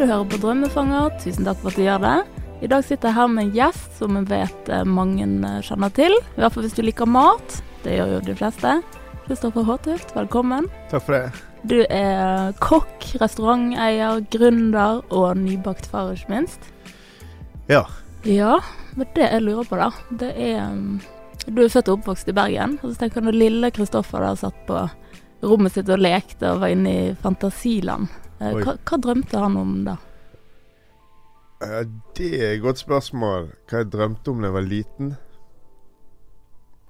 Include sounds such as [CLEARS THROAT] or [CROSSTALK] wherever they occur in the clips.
Du hører på Drømmefanger. Tusen takk for at du gjør det. I dag sitter jeg her med en gjest som jeg vet eh, mange eh, kjenner til. I hvert fall hvis du liker mat. Det gjør jo de fleste. Kristoffer Håtuft, velkommen. Takk for det. Du er kokk, restauranteier, gründer og nybakt far, ikke minst. Ja. Ja, men det jeg lurer på, da, det er um, Du er født og oppvokst i Bergen. Og så tenker jeg når lille Kristoffer der satt på rommet sitt og lekte og var inne i fantasiland. Hva, hva drømte han om da? Eh, Det er et godt spørsmål. Hva jeg drømte om da jeg var liten?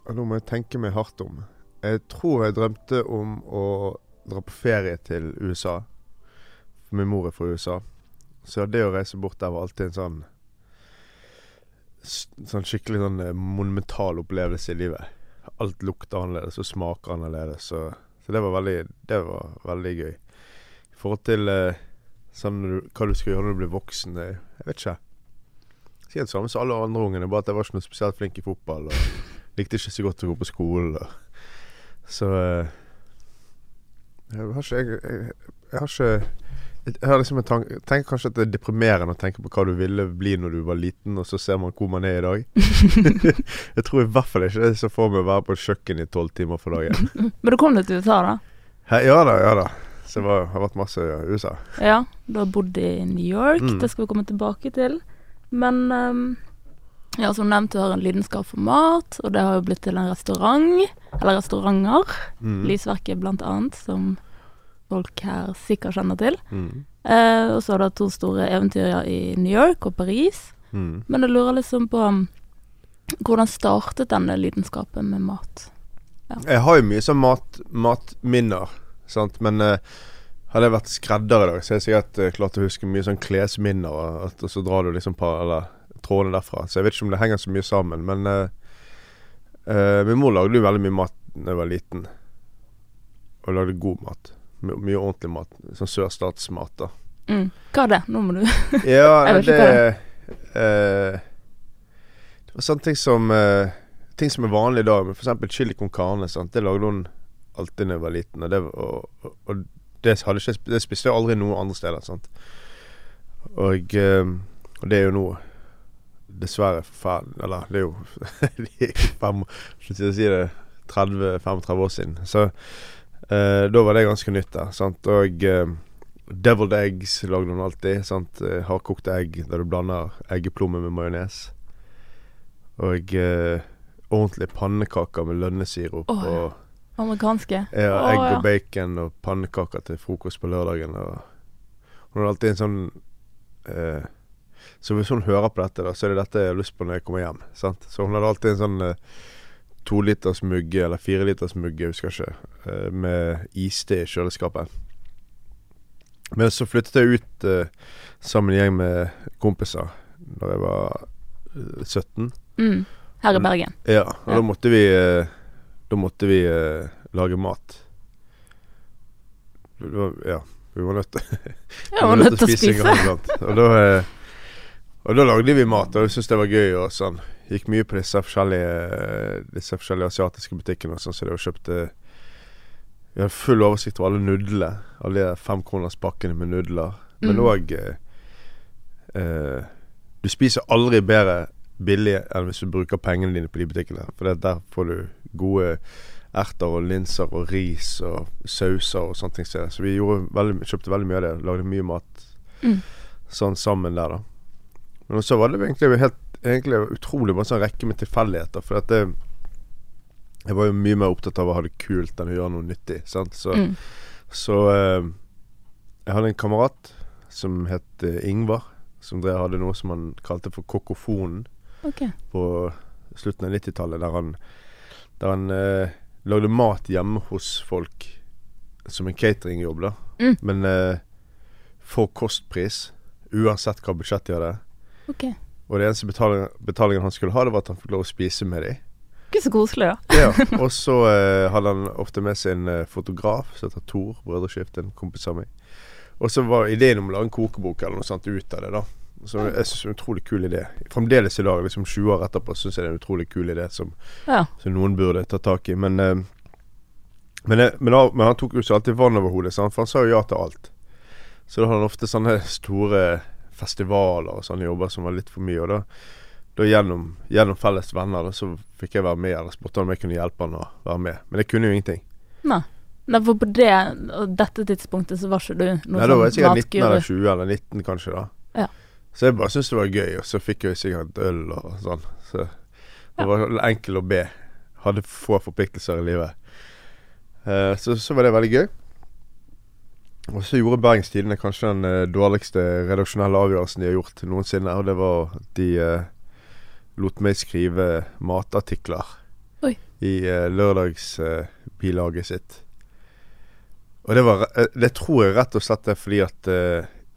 Og Nå må jeg tenke meg hardt om. Jeg tror jeg drømte om å dra på ferie til USA. For min mor er fra USA. Så det å reise bort der var alltid en sånn Sånn skikkelig sånn eh, monumental opplevelse i livet. Alt lukter annerledes og smaker annerledes. Så, så det var veldig Det var veldig gøy. Forhold til eh, sånn du- hva du skal gjøre når du blir voksen, Jeg, jeg vet ikke. Sikkert samme som alle andre ungene, bare at jeg var ikke noe spesielt flink i fotball. Og likte ikke så godt å gå på skolen. Og. Så eh, Jeg har ikke Jeg, jeg, jeg har ikke jeg har liksom en tank, tenker kanskje at det er deprimerende å tenke på hva du ville bli når du var liten, og så ser man hvor man er i dag. [LAUGHS] jeg tror i hvert fall ikke det så for meg å være på kjøkkenet kjøkken i tolv timer for dagen. [LAUGHS] Men du kom deg til USA, da? He, ja da, ja da. Så var, har vært masse i USA. Ja, du har bodd i New York. Mm. Det skal vi komme tilbake til. Men um, ja, som nevnt, du har en lidenskap for mat, og det har jo blitt til en restaurant. Eller restauranter. Mm. Lysverket blant annet, som folk her sikkert kjenner til. Mm. Eh, og så har du hatt to store eventyr i New York og Paris. Mm. Men jeg lurer liksom på um, hvordan startet denne lidenskapen med mat? Jeg har jo mye sånn mat, matminner, sant. Men eh, hadde jeg vært skredder i dag, så hadde jeg sikkert eh, klart å huske mye sånn klesminner. Og, og så drar du liksom par eller trådene derfra. Så jeg vet ikke om det henger så mye sammen. Men uh, min mor lagde jo veldig mye mat da jeg var liten. Og lagde god mat. My, mye ordentlig mat. Sånn sørstatsmat, da. Mm. Hva er det? Nå må du [LAUGHS] Ja, Jeg vet det ikke eh, Det var sånne ting som uh, Ting som er vanlig i dag, f.eks. chili con carne. Sant? Det lagde hun alltid da jeg var liten. Og det, og, og, det, ikke, det spiste jeg aldri noen andre steder. Sant? Og, eh, og det er jo nå dessverre forferdelig Eller det er jo er [LAUGHS] fem, si det 30-35 år siden. Så eh, da var det ganske nytt der. Sant? Og eh, Deviled eggs lagde hun alltid. Sant? Eh, Hardkokte egg der du blander eggeplomme med majones. Og eh, ordentlige pannekaker med lønnesirup. Oh, ja. og Amerikanske? ja, egg og bacon og pannekaker til frokost på lørdagen. Og hun har alltid en sånn eh, Så hvis hun hører på dette, da så er det dette jeg har lyst på når jeg kommer hjem. Sant? Så hun hadde alltid en sånn eh, toliters mugge, eller fireliters mugge, jeg husker ikke, eh, med iste i kjøleskapet. Men så flyttet jeg ut eh, sammen med en gjeng med kompiser da jeg var eh, 17. Mm. Her i Bergen. Ja, og Ja. da måtte vi eh, Da måtte vi eh, lage mat. Var, ja, vi var nødt [LAUGHS] til Jeg var nødt til å spise. Og da, eh, og da lagde vi mat, og jeg syntes det var gøy. Og sånn Gikk mye på disse forskjellige Disse forskjellige asiatiske butikkene og sånn, så var kjøpte Vi hadde full oversikt over alle nudlene. Alle de femkronerspakkene med nudler. Men òg mm. eh, Du spiser aldri bedre billig enn hvis du bruker pengene dine på de butikkene. For det, der får du gode erter og linser og ris og sauser og sånne ting. Så vi gjorde veldig, kjøpte veldig mye av det. Lagde mye mat Mm. sånn sammen der, da. Men så var det egentlig helt Egentlig utrolig bare sånn rekke med tilfeldigheter. For at det Jeg var jo mye mer opptatt av å ha det kult enn å gjøre noe nyttig. Sant? Så, Mm. så eh, jeg hadde en kamerat som het eh, Ingvar. Som drev, hadde noe som han kalte for Kokofonen Ok. på slutten av 90-tallet. Der han, der han eh, lagde mat hjemme hos folk som en cateringjobb, da. Mm. Men eh, for kostpris. Uansett hva budsjett de hadde. Okay. Og det eneste betaling, betalingen han skulle ha, det var at han fikk lov å spise med dem. Ikke så koselig, da. Ja, [LAUGHS] og så eh, hadde han ofte med seg en eh, fotograf som heter Tor Brødreskift, en kompis av meg. Og så var ideen om å lage en kokebok eller noe sånt ut av det, da. Så jeg synes det er en utrolig kul idé. Fremdeles i dag, liksom 20 år etterpå, syns jeg det er en utrolig kul idé som, Ja. som noen burde ta tak i. Men, eh, men, men, han- men han tok jo ikke alltid vann over hodet, sant? for han sa jo ja til alt. Så da hadde han ofte sånne store festivaler og sånne jobber som var litt for mye. Og da, da gjennom, gjennom felles venner da, så fikk jeg være med, eller spurte om jeg kunne hjelpe han å være med. Men jeg kunne jo ingenting. Nei. Nei, for på det dette tidspunktet så var ikke du noe Nei, da var jeg sikkert 19 eller 20 eller 19 kanskje da. Ja. Så jeg bare syntes det var gøy, og så fikk jeg sikkert øl og sånn. Så det var enkel å be. Hadde få forpliktelser i livet. Uh, så, så var det veldig gøy. Og så gjorde Bergens Tidende kanskje den uh, dårligste redaksjonelle avgjørelsen de har gjort noensinne, og det var at de uh, lot meg skrive matartikler Oi. i lørdagsbilaget sitt. Og det var Det tror jeg rett og slett er fordi at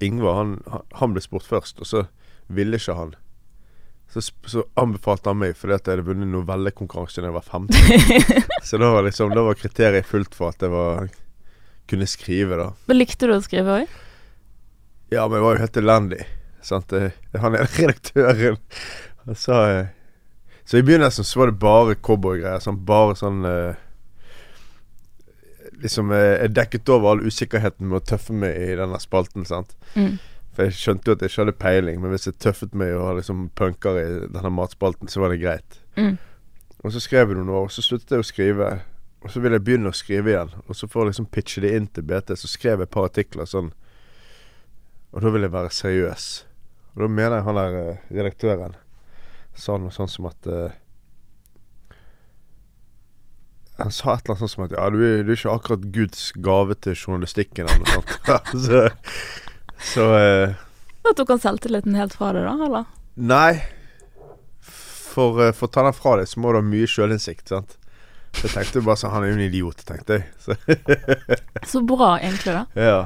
Ingvar han, han- ble spurt først, og så ville ikke han. Så, så anbefalte han meg fordi at jeg hadde vunnet novellekonkurranse da jeg var 15. [LAUGHS] så da var, liksom, da var kriteriet fullt for at jeg var, kunne skrive, da. Men likte du å skrive òg? Ja, men jeg var jo helt elendig. Sant? Han er [LAUGHS] redaktøren. Han sa eh, Så i begynnelsen så var det bare cowboygreier. Sånn, bare sånn eh, Liksom eh, Jeg dekket over all usikkerheten med å tøffe meg i denne spalten, sant. Mm. For jeg skjønte jo at jeg ikke hadde peiling, men hvis jeg tøffet meg og liksom punker i denne matspalten, så var det greit. Mm. Og så skrev jeg noen år, og så sluttet jeg å skrive. Og så ville jeg begynne å skrive igjen. Og så for å liksom pitche det inn til BT, så skrev jeg et par artikler sånn Og da vil jeg være seriøs. Og da mener jeg han der eh, redaktøren sa noe sånn som at eh, Han sa et eller annet sånt som at Ja, du er, du er ikke akkurat Guds gave til journalistikken eller noe sånt. [LAUGHS] så så eh, Da tok han selvtilliten helt fra deg, da? eller? Nei. For, eh, for å ta den fra deg, så må du ha mye sjølinnsikt, sant. Så jeg tenkte bare sånn Han er jo en idiot, tenkte jeg. Så, [LAUGHS] Så bra, egentlig, da. ja.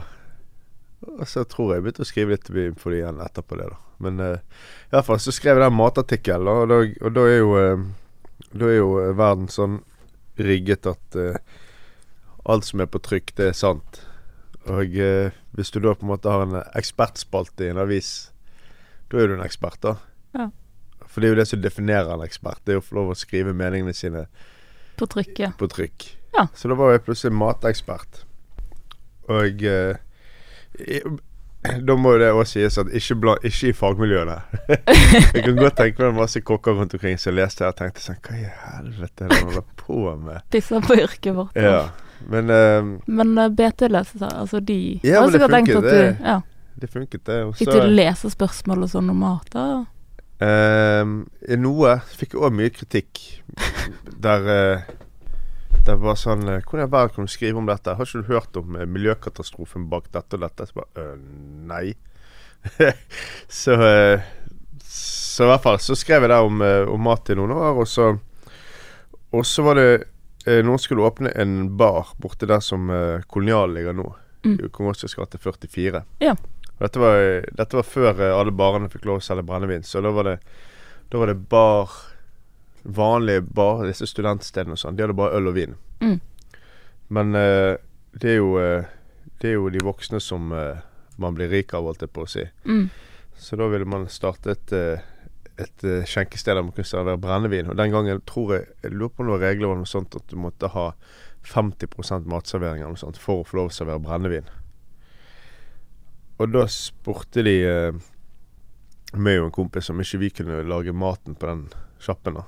Og så tror jeg jeg begynte å skrive litt for det igjen etterpå det, da. Men uh, iallfall så skrev jeg den matartikkelen, og, og da er jo uh, Da er jo verden sånn rigget at uh, alt som er på trykk, det er sant. Og uh, hvis du da på en måte har en ekspertspalte i en avis, da er du en ekspert, da. Ja. For det er jo det som definerer en ekspert. Det er å få lov å skrive meningene sine På trykket. på trykk. Ja. Så da var jeg plutselig matekspert. Og uh, i, da må jo det òg sies at ikke, bla, ikke i fagmiljøene. [LAUGHS] jeg kan godt tenke meg masse kokker rundt omkring som leste det og tenkte sånn Hva i helvete er det han holder på med? Pisser på yrket vårt. Ja. Men uh, Men uh, BT-lesere, seg, altså de Ja, har men det at det- du ja, det funket, det. Og Fikk du lese spørsmål og sånn om mat, da? Uh, noe fikk òg mye kritikk. Der uh, Det var sånn uh, Hvordan i verden kan du skrive om dette? Har ikke du hørt om eh, miljøkatastrofen bak dette og dette? Så bare «Øh, Nei. [LAUGHS] så eh, Så i hvert fall så skrev jeg der om, eh, om mat i noen år, og så Og så var det eh, noen skulle åpne en bar borte der som Kolonial ligger nå. Mm. I Kong Oscars gate 44. Ja. Dette var, dette var før eh, alle barene fikk lov å selge brennevin, så da var det, da var det bar Vanlige bar, disse studentstedene og sånn, de hadde bare øl og vin. Mm. Men eh, det er jo eh, Det er jo de voksne som eh, man blir rik av, holdt jeg på å si. Mm. Så da ville man starte et, eh, et eh, skjenkested der man kunne servere brennevin. Og den gangen tror jeg Jeg lurer på noen regler om noe sånt at du måtte ha 50 matservering eller noe sånt for å få lov å servere brennevin. Og da spurte de eh, meg og en kompis om ikke vi kunne lage maten på den sjappen. da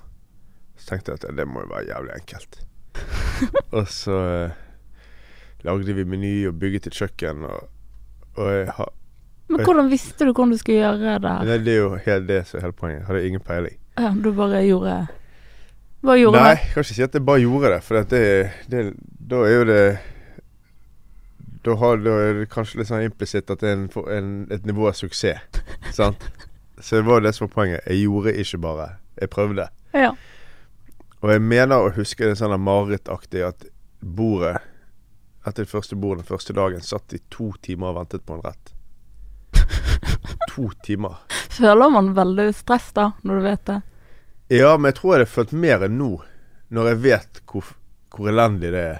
Så tenkte jeg at det må jo være jævlig enkelt. [LAUGHS] og så eh, lagde vi meny og bygget et kjøkken. Og, og jeg har Men hvordan visste du hvordan du skulle gjøre det? Nei, det er jo helt det som er hele poenget. Jeg hadde ingen peiling. Ja, du bare gjorde Bare gjorde Nei, det? jeg kan ikke si at jeg bare gjorde det. For det, det, da er jo det da, har, da er det kanskje litt sånn implisitt at det er en, en, et nivå av suksess. [LAUGHS] sant? Så det var det som var poenget. Jeg gjorde ikke bare. Jeg prøvde. Ja. Og jeg mener å huske det sånn marerittaktig at bordet Etter det første bordet den første dagen satt i to timer og ventet på en rett. [LAUGHS] To timer. Føler man veldig stress da, når du vet det? Ja, men jeg tror jeg hadde følt mer enn nå, når jeg vet hvor, hvor elendig det er.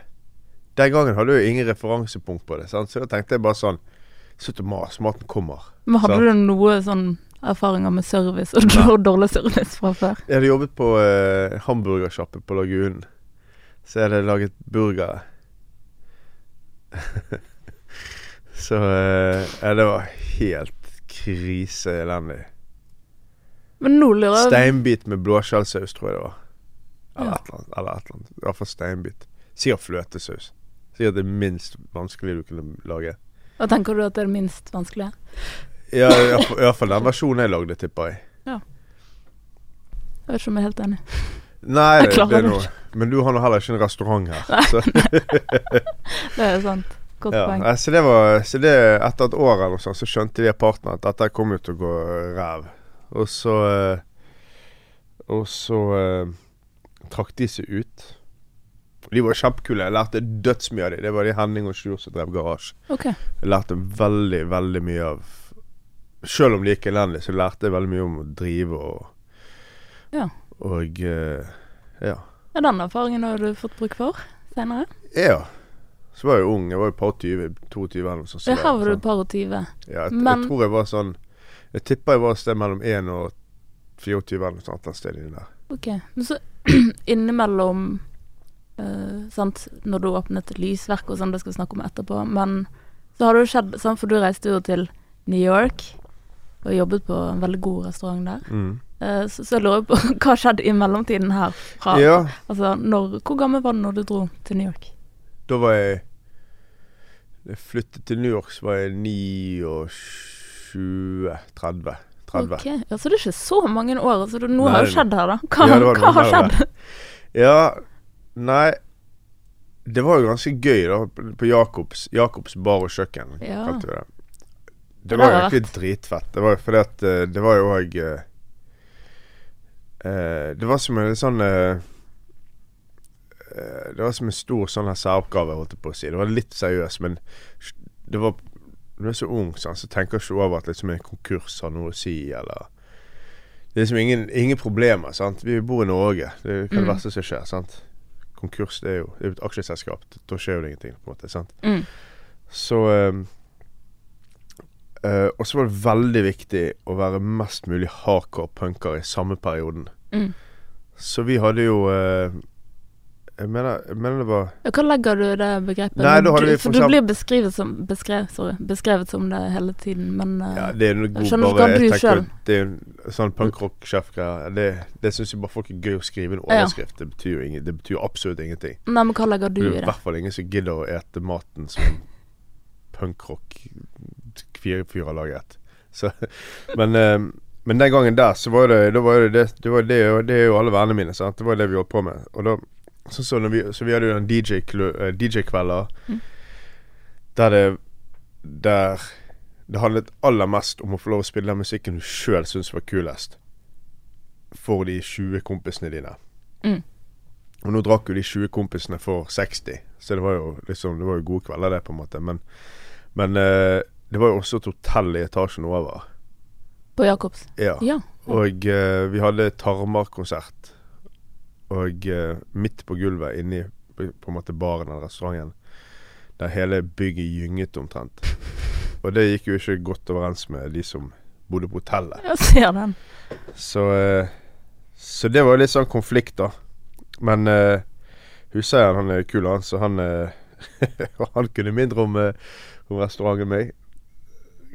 Den gangen hadde jeg jo ingen referansepunkt på det, sant? så da tenkte jeg bare sånn Slutt å mase, maten kommer. Men hadde Sant. du noe sånn erfaringer med service og Nei. [LAUGHS] dårlig service fra før? Jeg hadde jobbet på eh, hamburgersjappe på Lagunen. Så jeg hadde laget burgere. [LAUGHS] Så eh, ja, det var helt kriseelendig. Men nå lurer jeg Steinbit med blåskjellsaus, tror jeg det var. Eller Ja. et eller annet. Eller et eller annet. I hvert fall steinbit. Sikkert fløtesaus. Sikkert det minst vanskelige du kunne lage. Hva tenker du at det er det minst vanskelige? Ja, i hvert fall- den versjonen jeg lagde, tipper jeg. Ja. Jeg vet ikke om jeg er helt enig. Nei, Jeg det, det er noe Men du har nå heller ikke en restaurant her. Så, [LAUGHS] Det er sant. Godt ja. poeng. Så det var Så det etter et år eller noe sånt, så skjønte de partene at dette kom jo til å gå ræv. Og så eh, Og så eh, trakk de seg ut. De var kjempekule. Jeg lærte dødsmye av dem. Det var de Henning og Sjur som drev garasje. Okay. Jeg lærte veldig, veldig mye av Selv om det gikk elendig, så lærte jeg veldig mye om å drive og Ja. Og eh, ja. Ja, den erfaringen har du fått bruk for senere? Ja. Så var jeg jo ung. Jeg var jo par 20, 22 eller noe sånt. så Ja, her var du sånn. par og tyve. Ja, jeg, Men- jeg tror jeg var sånn Jeg tipper jeg var et sted mellom 1 og 24 eller noe sånt. Et sted inni der. OK. Men så [CLEARS THROAT] innimellom Uh, Sant, når du åpnet lysverk og sånn, det skal vi snakke om etterpå, men så har det jo skjedd sant, For du reiste jo til New York og jobbet på en veldig god restaurant der. Mm. Eh, så, så jeg lurer på [LAUGHS] hva skjedde i mellomtiden her? Fra, Ja, Altså, når, hvor gammel var du når du dro til New York? da var jeg Da jeg flyttet til New York, så var jeg 29 30. 30. Ok, ja, Så det er ikke så mange år. Altså, noe Nei, har jo skjedd her, da. Hva, Ja, hva noe har skjedd? Ja, nei Det var jo ganske gøy, da. På Jakobs, bar og kjøkken, Ja. kalte vi det. Det var jo egentlig dritfett. Det var jo fordi at eh, det var jo òg Det var som en sånn eh, eh, Det var som en stor sånn her særoppgave, holdt jeg på å si. Det var litt seriøst, men det var du er så ung, sånn, så tenker du ikke over at liksom en konkurs har noe å si, eller Det er liksom ingen, ingen problemer, sant. Vi bor i Norge. Det er hva det Mm. verste som skjer, sant. Konkurs, det er jo, det er et aksjeselskap. Da skjer jo det ingenting, på en måte. sant. Mm. Så eh, eh, Og så var det veldig viktig å være mest mulig hardcore punker i samme perioden. Mm. Så vi hadde jo uh, jeg, mener, jeg mener det var Hva legger du i det begrepet? Nei, da hadde Du- vi for for du blir beskrevet som, beskrevet, sorry, beskrevet som det hele tiden, men uh, Ja, det er noe god skjønner bare, bare hva du Det er sånn punkrock-sjef-greier. Det, det syns jo bare folk er gøy å skrive en Ja. overskrift. Det betyr ingen, det betyr absolutt ingenting. Nei, men hva legger du i Det Det er i hvert fall ingen som gidder å ete maten som en punkrock-fyr har laget. Så, men, eh, men den gangen der, så var det Da var det det, det, var det, det er jo alle vennene mine, sant. Det var det vi holdt på med. Og da så, så, vi, så vi hadde jo en DJ-kvelder DJ Mm. der det Der det handlet aller mest om å få lov å spille den musikken du sjøl syns var kulest. For de 20 kompisene dine. Mm. Og nå drakk jo de 20 kompisene for 60, så det var jo liksom Det var jo gode kvelder, det, på en måte. Men, men eh, det var jo også et hotell i etasjen over. På Jacobs? Ja. Ja. Og uh, vi hadde Tarmar-konsert. Og uh, midt på gulvet inni på på en måte baren eller restauranten, der hele bygget gynget omtrent. Og det gikk jo ikke godt overens med de som bodde på hotellet. Jeg ser den. Så, uh, så det var jo litt sånn konflikt, da. Men uh, huseieren han er kul, han, så han [LAUGHS] Han kunne mindre om, om restauranten enn meg.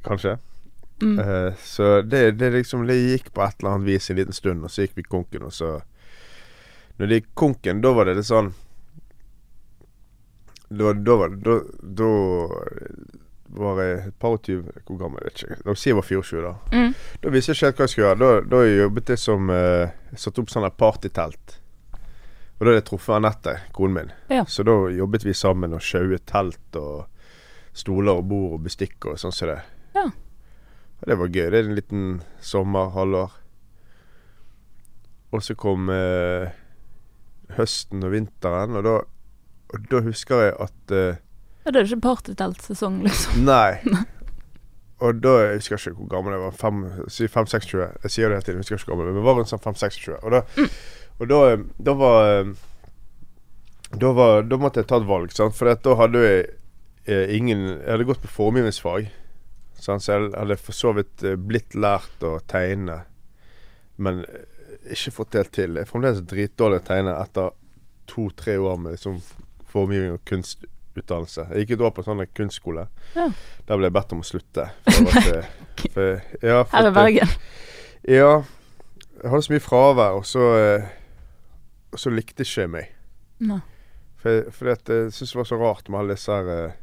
Kanskje. Mm. Uh, så det, det liksom Det gikk på et eller annet vis en liten stund, og så gikk vi konken, og så Når det gikk konken, da var det litt sånn Da, da var Da, da var jeg et par og tyve Hvor gammel vet jeg ikke. La oss si jeg var 24, da. Mm. Da visste jeg ikke helt hva jeg skulle gjøre. Da, da jobbet jeg som uh, Satte opp sånn her partytelt. Og da hadde jeg truffet Anette, konen min. Ja. Så da jobbet vi sammen og sjauet telt og stoler og bord og bestikk og sånn som det. Ja. Og det var gøy. Det er en liten sommer, halvår. Og så kom eh, høsten og vinteren, og da, og da husker jeg at eh, Ja, det er jo ikke partyteltsesong, liksom. Nei. [LAUGHS] Og da jeg husker jeg ikke hvor gammel jeg var. Fem, si 5-26. Jeg sier det hele tiden, jeg husker ikke hvor gammel, men jeg var rundt sånn 5-26. Og, da, og da, da var da, var da måtte jeg ta et valg, sant? for da hadde jeg eh, ingen Jeg hadde gått på formgivningsfag, så jeg hadde for så vidt eh, blitt lært å tegne, men eh, ikke fått helt til. Jeg er fremdeles dritdårlig til å tegne etter to-tre år med liksom formgivning og kunstutdannelse. Jeg gikk et år på sånn kunstskole. Ja. Der ble jeg bedt om å slutte. For at, eh, [LAUGHS] for, ja, for Her i Bergen. Ja. Jeg hadde så mye fravær, og så, og så likte ikke jeg meg. Fordi, For, fordi at jeg syntes det var så rart med alle disse her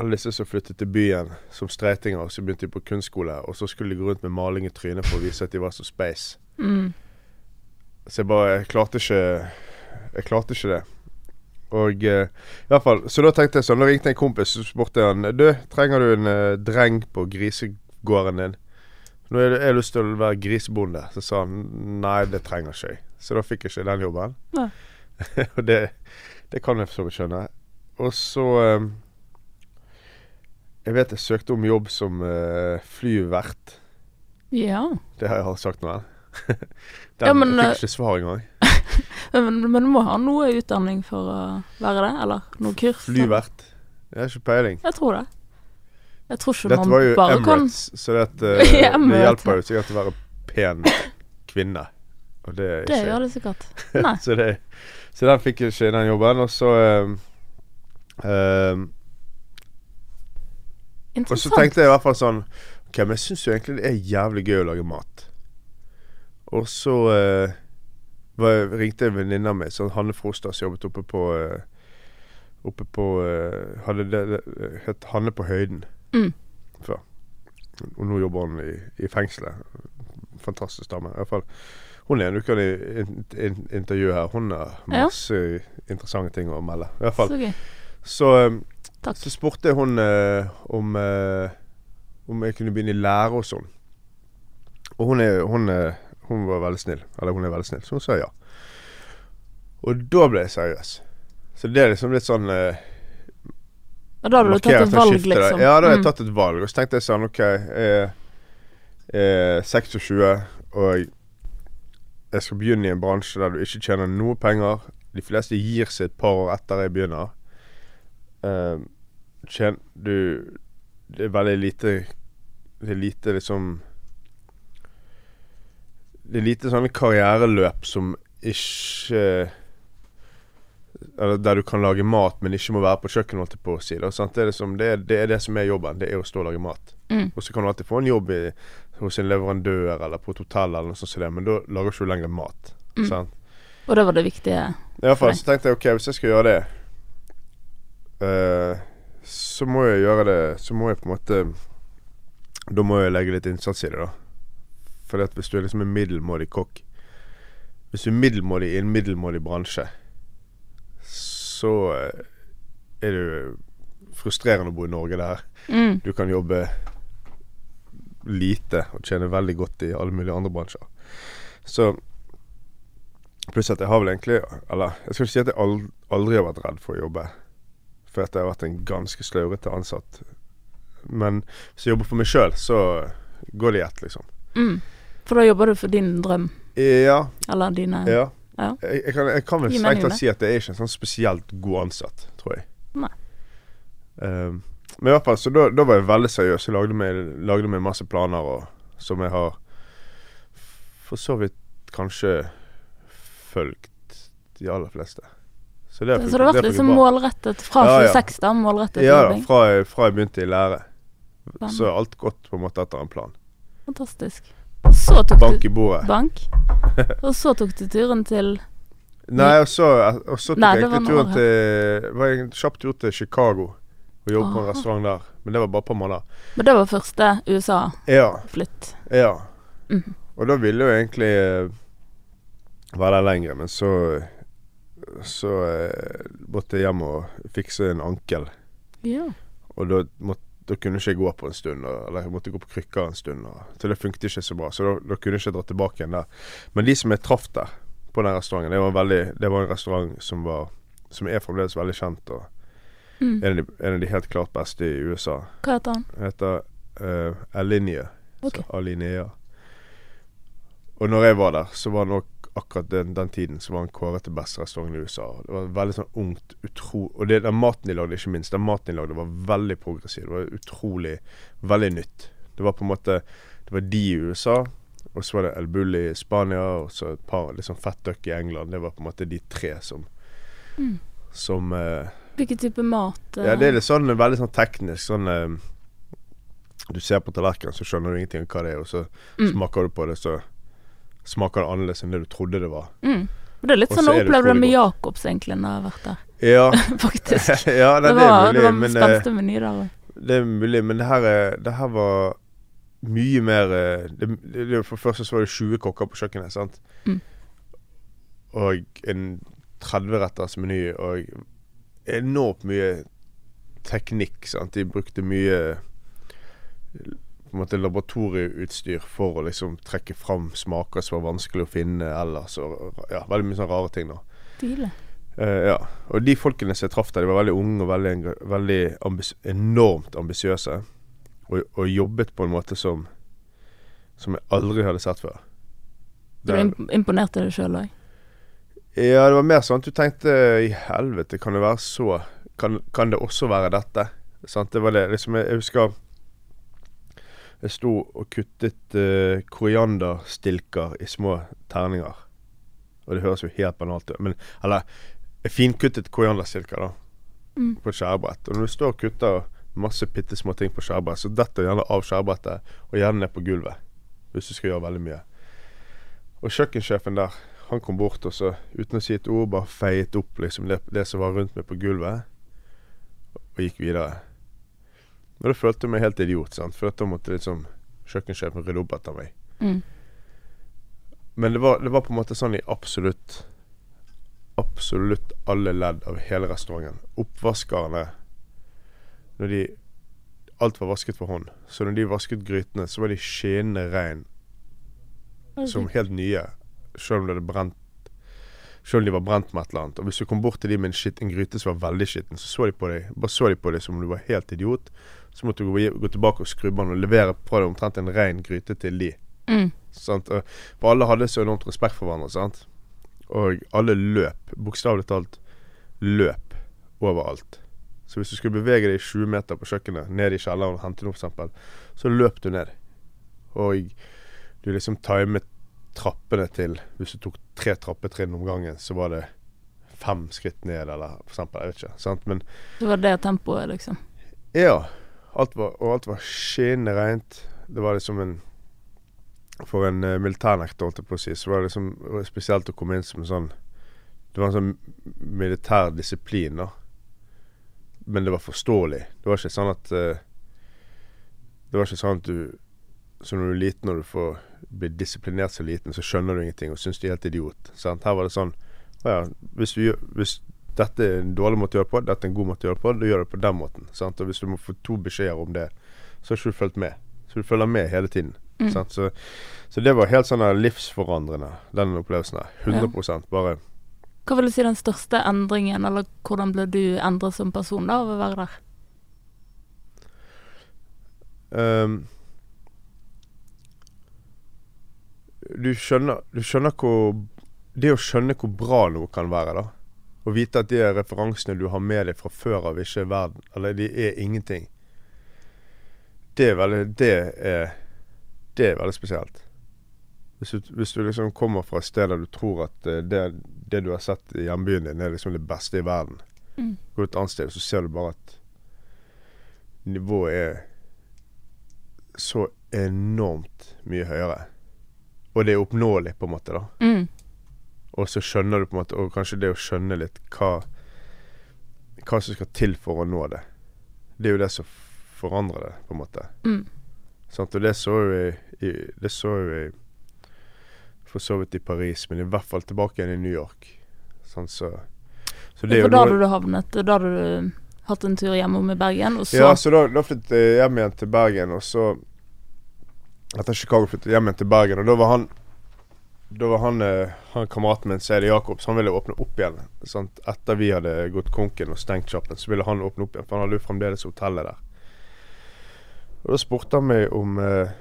Alle disse som flyttet til byen som streitinger, og så begynte de på kunstskole, og så skulle de gå rundt med maling i trynet for å vise at de var så space. Mm. Så jeg bare Jeg klarte ikke Jeg klarte ikke det. Og uh, i hvert fall Så da tenkte jeg sånn Da ringte en kompis så spurte han Du, trenger du en uh, dreng på grisegården din? Nå har jeg, lyst til å være grisebonde. Så sa han nei, det trenger ikke jeg. Så da fikk jeg ikke den jobben. [LAUGHS] Og det, det kan jeg for så vidt skjønne. Og så eh, Jeg vet jeg søkte om jobb som uh, flyvert. Ja. Det har jeg sagt noe [LAUGHS] Den, Ja, men, jeg eh, fikk ikke svar engang. [LAUGHS] Men, men du må ha noe utdanning for å være det? Eller noe kurs? Flyvert. Jeg har ikke peiling. Jeg tror det. Jeg tror ikke Dette man var jo bare kan Emirates, så det, at, [LAUGHS] eh, Ja, det hjelper jo sikkert å være pen kvinne. Og det er Det gjør det sikkert. Nei. så, det, så den fikk jeg ikke, den jobben. Og så eh, eh, Og så tenkte jeg i hvert fall sånn Ok, men jeg syns jo egentlig det er jævlig gøy å lage mat. Og så eh, var, ringte en venninne av meg, sånn Hanne Frostad, som jobbet oppe på eh, Oppe på eh, Hadde det, det het Hanne på Høyden Mm. før. Og nå jobber hun i, i fengselet. Fantastisk dame. I hvert fall. Hun er en uke i in, in, intervju her. Hun har Ja. masse interessante ting å melde. I hvert fall. Så. Så, eh, Takk. så spurte hun eh, om eh, Om jeg kunne begynne i lære og sånn. Og hun, er, hun, er, hun var veldig snill. Eller hun er veldig snill, så hun sa ja. Og da ble jeg seriøs. Så det er liksom litt sånn eh, Og da hadde du tatt et valg, skifte liksom? Ja, da har jeg Mm. tatt et valg. Og så tenkte jeg sånn OK, jeg er 26, og jeg skal begynne i en bransje der du ikke tjener noe penger. De fleste gir seg et par år etter jeg begynner. Eh, tjen, du Det er veldig lite Det er lite liksom Det er lite sånne karriereløp som ikke eller der du kan lage mat, men ikke må være på kjøkkenet. holdt jeg på å si da? Det, er liksom, det, er, det er det som er jobben. Det er å stå og lage mat. Mm. Og så kan du alltid få en jobb i, hos en leverandør eller på et hotell, eller noe sånt, som det, men da lager du ikke lenger mat. Mm. Sant? Og det var det viktige. Fall Nei. så tenkte jeg ok, hvis jeg skal gjøre det, eh, så må jeg gjøre det Så må jeg på en måte Da må jeg legge litt innsats i det, da. For hvis du er liksom en middelmådig kokk Hvis du er middelmådig i en middelmådig bransje, så eh, er det jo frustrerende å bo i Norge der Mm. du kan jobbe lite og tjene veldig godt i alle mulige andre bransjer. Så Pluss at jeg har vel egentlig Eller jeg skal ikke si at jeg aldri, aldri har vært redd for å jobbe. For at jeg har vært en ganske slaurete ansatt. Men hvis jeg jobber for meg sjøl, så går det i ett, liksom. Mm. For da jobber du for din drøm, Ja. eller dine ja. Ja. Jeg, jeg, kan, jeg kan vel strengt tatt si at jeg er ikke en sånn spesielt god ansatt, tror jeg. Nei. Um, men i hvert fall, så da, da var jeg veldig seriøs. Jeg lagde meg, lagde meg masse planer og, som jeg har for så vidt kanskje fulgt de aller fleste. Så det, Så det har vært litt liksom målrettet fra Ja, ja. 26, da? Målrettet Ja da, fra, jeg- fra jeg begynte i lære. Spennende. Så alt gått på en måte etter en plan. Fantastisk. Så tok Bank i bordet. Bank. [LAUGHS] Og så tok du turen til Nei, og så, og så tok Nei, jeg egentlig turen til Var en kjapp tur til Chicago og jobbet på en restaurant der. Men det var bare på måneder. Men det var første USA-flytt. Ja. Ja. Mm. Og da ville jo egentlig eh, være der lenger, men så Så eh, måtte jeg hjem og fikse en ankel. Ja. Og da, måtte, da kunne ikke jeg gå på en stund, eller jeg måtte gå på krykker en stund. Og, så det funket ikke så bra. Så da, da kunne jeg ikke dra tilbake igjen der. Men de som jeg traff der, på den restauranten, det var, en veldig, det var en restaurant som var Som er fremdeles veldig kjent, og Mm. en av, de, en av de helt klart beste i USA. Hva heter han? Den heter uh, Alinea. Okay. Alinea. Og når jeg var der, så var nok akkurat den, den tiden så var han kåret til beste restaurant i USA. Det var veldig sånn ungt, utro... Og det, den maten de lagde, ikke minst. Den maten de lagde var veldig progressiv. Det var utrolig Veldig nytt. Det var på en måte Det var de i USA, og så var det El Bull i Spania, og så et par liksom Fat Duck i England. Det var på en måte de tre som Mm. Som eh, Hvilken type mat? eh, Ja, det er litt sånn veldig sånn teknisk. Sånn eh, Du ser på tallerkenen, så skjønner du ingenting om hva det er, og så Mm. smaker du på det, så smaker det annerledes enn det du trodde det var. mm. Det er litt Også sånn å jeg er det opplevde det med godt. Jakobs egentlig når jeg har vært der, Ja, [LAUGHS] faktisk. [LAUGHS] ja nei, Det det, er var, mulig, det var men, eh, spenstig meny der òg. det er mulig, men det her, er, det her var mye mer eh, det, det, For det første så var det 20 kokker på kjøkkenet, sant. Mm. Og en 30-retters meny, og enormt mye teknikk, sant. De brukte mye på en måte laboratorieutstyr for å liksom trekke fram smaker som var vanskelig å finne ellers. Og, ja, veldig mye sånne rare ting, da. Stilig. Uh, ja. Og de folkene som jeg traff der, de var veldig unge og veldig, veldig ambis enormt ambisiøse. Og, og jobbet på en måte som Som jeg aldri hadde sett før. Du imponerte deg sjøl òg? ja, det var mer sånn at du tenkte I helvete, kan det være så Kan, kan det også være dette? Sant? Det var det. Liksom, jeg, jeg husker jeg sto og kuttet uh, korianderstilker i små terninger. Og det høres jo helt banalt ut, men Eller finkuttet korianderstilker, da. Mm. på et skjærebrett. Og når du står og kutter masse bitte små ting på skjærebrett, så detter gjerne av skjærebrettet og gjerne ned på gulvet. Hvis du skal gjøre veldig mye. Og kjøkkensjefen der, han kom bort og så, uten å si et ord, bare feiet opp liksom det, det som var rundt meg på gulvet, og gikk videre. Og da følte jeg meg helt idiot, sant. For da måtte liksom kjøkkensjefen rydde opp etter meg. Mm. Men det var, det var på en måte sånn i absolutt Absolutt alle ledd av hele restauranten. Oppvaskerne Når de Alt var vasket for hånd. Så når de vasket grytene, så var de skinnende rein som helt nye. Selv om det hadde brent Selv om de var brent med et eller annet. Og hvis du kom bort til de med en, shit, en gryte som var veldig skitten, så så de på deg Bare så de på deg som om du var helt idiot. Så måtte du gå, gå tilbake og skrubbe den og levere fra deg omtrent en ren gryte til de. Mm. For alle hadde så enormt respekt for hverandre. Sant? Og alle løp, bokstavelig talt løp overalt. Så hvis du skulle bevege deg 20 meter på kjøkkenet, ned i kjelleren og hente noe f.eks., så løp du ned. Og du liksom timet trappene til Hvis du tok tre trappetrinn om gangen, så var det fem skritt ned, eller eksempel. Jeg vet ikke. Sant? Men Det var det tempoet, liksom. ja. Alt var, og alt var skinnende rent. Det var liksom en For en uh, militærnekter, holdt jeg på å si, så var det liksom spesielt å komme inn som en sånn Det var en sånn militær disiplin, da. Men det var forståelig. Det var ikke sånn at uh, Det var ikke sånn at du Så når du er liten og du får bli disiplinert så liten, så skjønner du ingenting og syns du er helt idiot. Sant? Her var det sånn ja, hvis, du, hvis dette er en dårlig måte å gjøre på, dette er en god måte å gjøre på, da gjør du det på den måten. Sant? Og hvis du må få to beskjeder om det, så har ikke du fulgt med. Så du følger med hele tiden. Mm. Sant? Så, så det var helt sånn livsforandrende, den opplevelsen der. 100 Bare Hva vil du si den største endringen, eller hvordan ble du endret som person da, av å være der? Um, du skjønner Du skjønner hvor Det å skjønne hvor bra noe kan være, da. Og vite at de referansene du har med deg fra før av, ikke er verden Eller de er ingenting. Det er veldig Det er Det er veldig spesielt. Hvis du, hvis du liksom kommer fra et sted der du tror at eh, det, det du har sett i hjembyen din, er liksom det beste i verden. Mm. Går du et annet sted, så ser du bare at nivået er så enormt mye høyere. Og det er oppnåelig, på en måte, da. Mm. Og så skjønner du på en måte Og kanskje det å skjønne litt hva Hva som skal til for å nå det. Det er jo det som forandrer det, på en måte. Mm. Sant? Og det så vi i, Det så vi for så vidt i Paris, men i hvert fall tilbake igjen i New York. Sånn, så, så det er For jo da hadde du havnet Da hadde du hatt en tur hjemom i Bergen, og så Ja, så da, da flyttet jeg hjem igjen til Bergen, og så Etter Chicago flyttet jeg hjem igjen til Bergen, og da var han Da var han, eh, han kameraten min, Seide Jacobs, han ville åpne opp igjen. Sant? Etter vi hadde gått konken og stengt sjappen, så ville han åpne opp igjen, for han hadde jo fremdeles hotellet der. Og da spurte han meg om eh,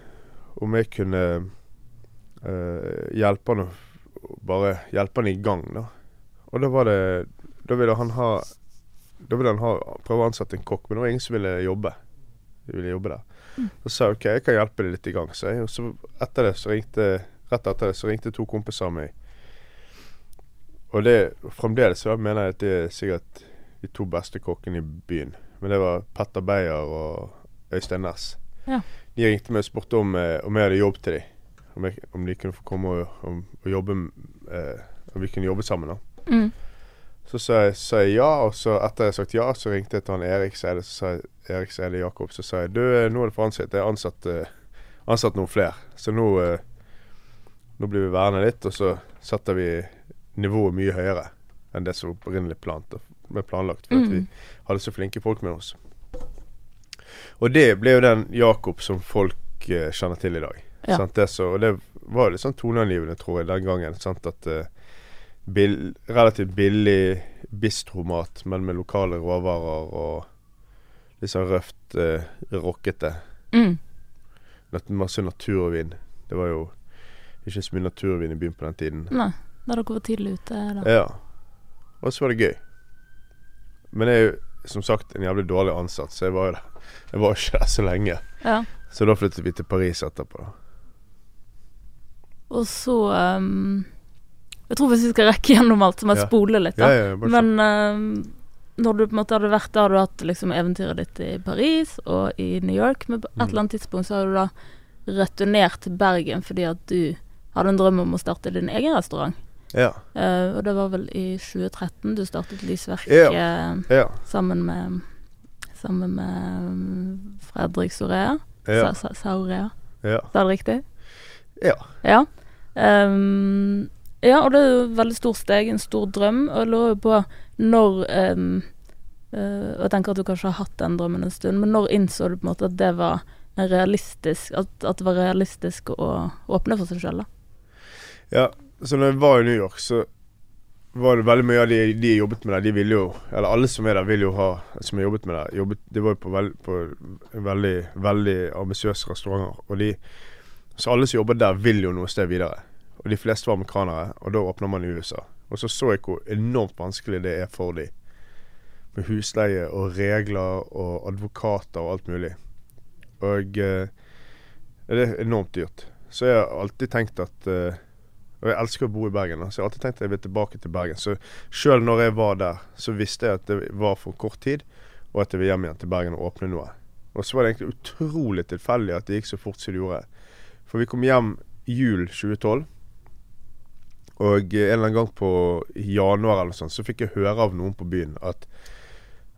Om jeg kunne eh, hjelpe han Bare hjelpe han i gang, da. Og da var det Da ville han ha da ville han ha, prøve å ansette en kokk, men det var ingen som ville jobbe. De ville jobbe der. Så sa jeg OK, jeg kan hjelpe deg litt i gang, sa jeg. Og så etter det så ringte rett etter det så ringte to kompiser av meg. Og det fremdeles så mener jeg at det er sikkert de to beste kokkene i byen. Men det var Petter Beyer og Øystein Næss. Ja. De ringte meg og spurte om, eh, om jeg hadde jobb til dem. Om, jeg, om de kunne få komme og, om, og jobbe eh, Om vi kunne jobbe sammen. da Mm. Så sa jeg, sa jeg ja, og så etter jeg hadde sagt ja, så ringte jeg til han Erik Seide, så sa jeg, Erik Seide Jakob. Så sa jeg du, eh, nå er det forandret. Jeg har ansatt, eh, ansatt noen flere. Så nå, eh, nå blir vi værende litt, og så setter vi nivået mye høyere enn det som opprinnelig plant, ble planlagt. For at vi Mm. hadde så flinke folk med oss. Og det ble jo den Jakob som folk eh, kjenner til i dag. Ja. Det så, og det var jo litt sånn toneangivende, tror jeg, den gangen. Sant? At eh, bill, relativt billig bistromat, men med lokale råvarer og litt sånn røft, eh, rockete. Mm. natur og vind Det var jo ikke så mye naturvin i byen på den tiden. Nei, da dere var tidlig ute, da. Ja. Og så var det gøy. Men jeg er jo som sagt en jævlig dårlig ansatt, så jeg var jo der. Jeg var ikke der så lenge. Ja. Så da flyttet vi til Paris etterpå. Og så um, Jeg tror hvis vi skal rekke gjennom alt, så må jeg Ja. spole litt, da. ja, Men um, når du på en måte hadde vært der, har du hatt liksom eventyret ditt i Paris og i New York, men på et Mm. eller annet tidspunkt så har du da returnert til Bergen fordi at du hadde en drøm om å starte din egen restaurant. Ja. Uh, og det var vel i 2013 du startet Lysverket Ja. eh, Ja. sammen med Sammen med mm, Fredrik Sorea. Ja. Sa- Sa- Saurea. ja. Sa det riktig? ja. Ja. Um, ja, og det er jo et veldig stort steg, en stor drøm. Og jeg lurer på når um, uh, Og jeg tenker at du kanskje har hatt den drømmen en stund, men når innså du på en måte at det var realistisk At, at det var realistisk å åpne for seg sjøl, da? Ja, så når jeg var i New York, så var det veldig mye av de, de jobbet med der, de ville jo Eller alle som er der, vil jo ha Som jeg jobbet med der. Jobbet, de var jo på, veld, på veldig, veldig ambisiøse restauranter. Og de Så alle som jobber der, vil jo noe sted videre. Og de fleste var amerikanere, og da åpner man i USA. Og så så jeg hvor enormt vanskelig det er for de Med husleie og regler og advokater og alt mulig. Og eh, det er enormt dyrt. Så jeg har alltid tenkt at eh, Og jeg elsker å bo i Bergen, så jeg har alltid tenkt at jeg vil tilbake til Bergen. Så sjøl når jeg var der, så visste jeg at det var for kort tid, og at jeg vil hjem igjen til Bergen og åpne noe. Og så var det egentlig utrolig tilfeldig at det gikk så fort som det gjorde. For vi kom hjem jul 2012. Og en eller annen gang på januar eller noe sånt, så fikk jeg høre av noen på byen at,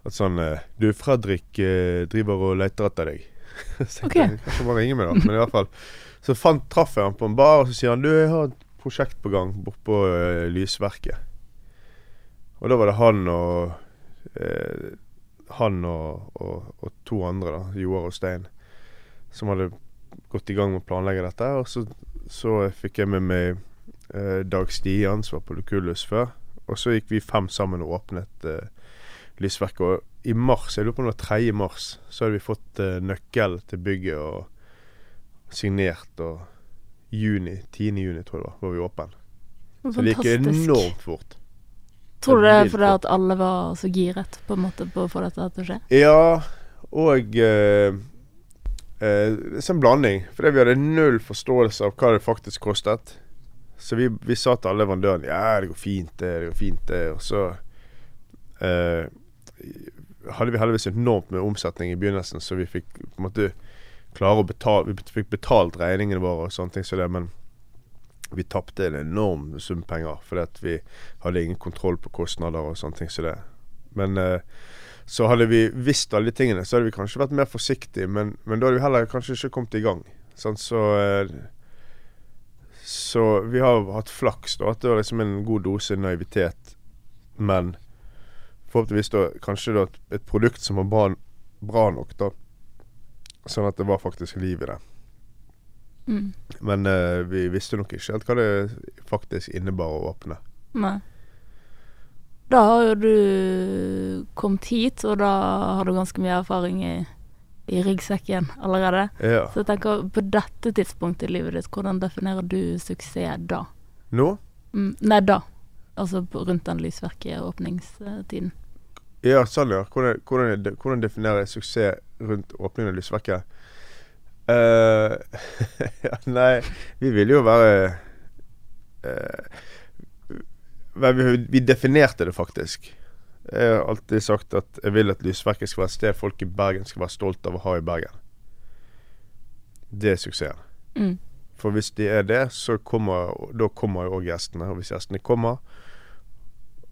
at sånn eh, Du, Fredrik eh, driver og leter etter deg. [LAUGHS] så jeg, kanskje bare ringe meg, da. Men i hvert fall. Så fant, traff jeg han på en bar, og så sier han du, jeg har prosjekt på gang bortpå uh, Lysverket. Og da var det han og uh, Han og, og, og to andre, da, Joar og Stein, som hadde gått i gang med å planlegge dette. Og så, så fikk jeg med meg uh, Dag Stian, som var på Lucullus før. Og så gikk vi fem sammen og åpnet eh, Lysverket. Og i mars, jeg lurer på om det var 3. mars, så hadde vi fått eh, nøkkel til bygget og signert. Og juni, 10. juni tror jeg det var, var vi åpen. Så det gikk enormt fort. Tror du det er fordi at alle var så giret på en måte på å få dette til å skje? Ja, og eh, eh, Så en blanding. Fordi vi hadde null forståelse av hva det faktisk kostet. Så vi, vi sa til alle leverandørene Ja, det går fint, det. Det går fint, det. Og så eh, hadde vi heldigvis enormt med omsetning i begynnelsen, så vi fikk på en måte klare å betale Vi fikk betalt regningene våre og sånne ting som det. Men vi tapte en enorm sum penger fordi at vi hadde ingen kontroll på kostnader og sånne ting som det. Men eh, så hadde vi visst alle de tingene, så hadde vi kanskje vært mer forsiktige. Men, men da hadde vi heller kanskje ikke kommet i gang. Sånn, så eh, Så vi har hatt flaks, da. At det var liksom en god dose naivitet. Men forhåpentligvis da kanskje da et produkt som var bra, bra nok, da. Sånn at det var faktisk liv i det. Mm. Men uh, vi visste nok ikke helt hva det faktisk innebar å åpne. Nei. Da har jo du kommet hit, og da har du ganske mye erfaring i, i ryggsekken allerede. Ja. Så jeg tenker, på dette tidspunktet i livet ditt, hvordan definerer du suksess da? Nå? Mm, nei, da. Altså rundt den lysverket-åpningstiden. Ja, sånn ja. Hvordan, hvordan, hvordan definerer jeg suksess rundt åpningen av lysverket? Uh, [LAUGHS] ja, nei, vi ville jo være uh, vi, vi definerte det faktisk. Jeg har alltid sagt at jeg vil at Lysverket skal være et sted folk i Bergen skal være stolt av å ha i Bergen. Det er suksessen. Mm. For hvis de er det, så kommer, da kommer jo òg gjestene. Og hvis gjestene kommer,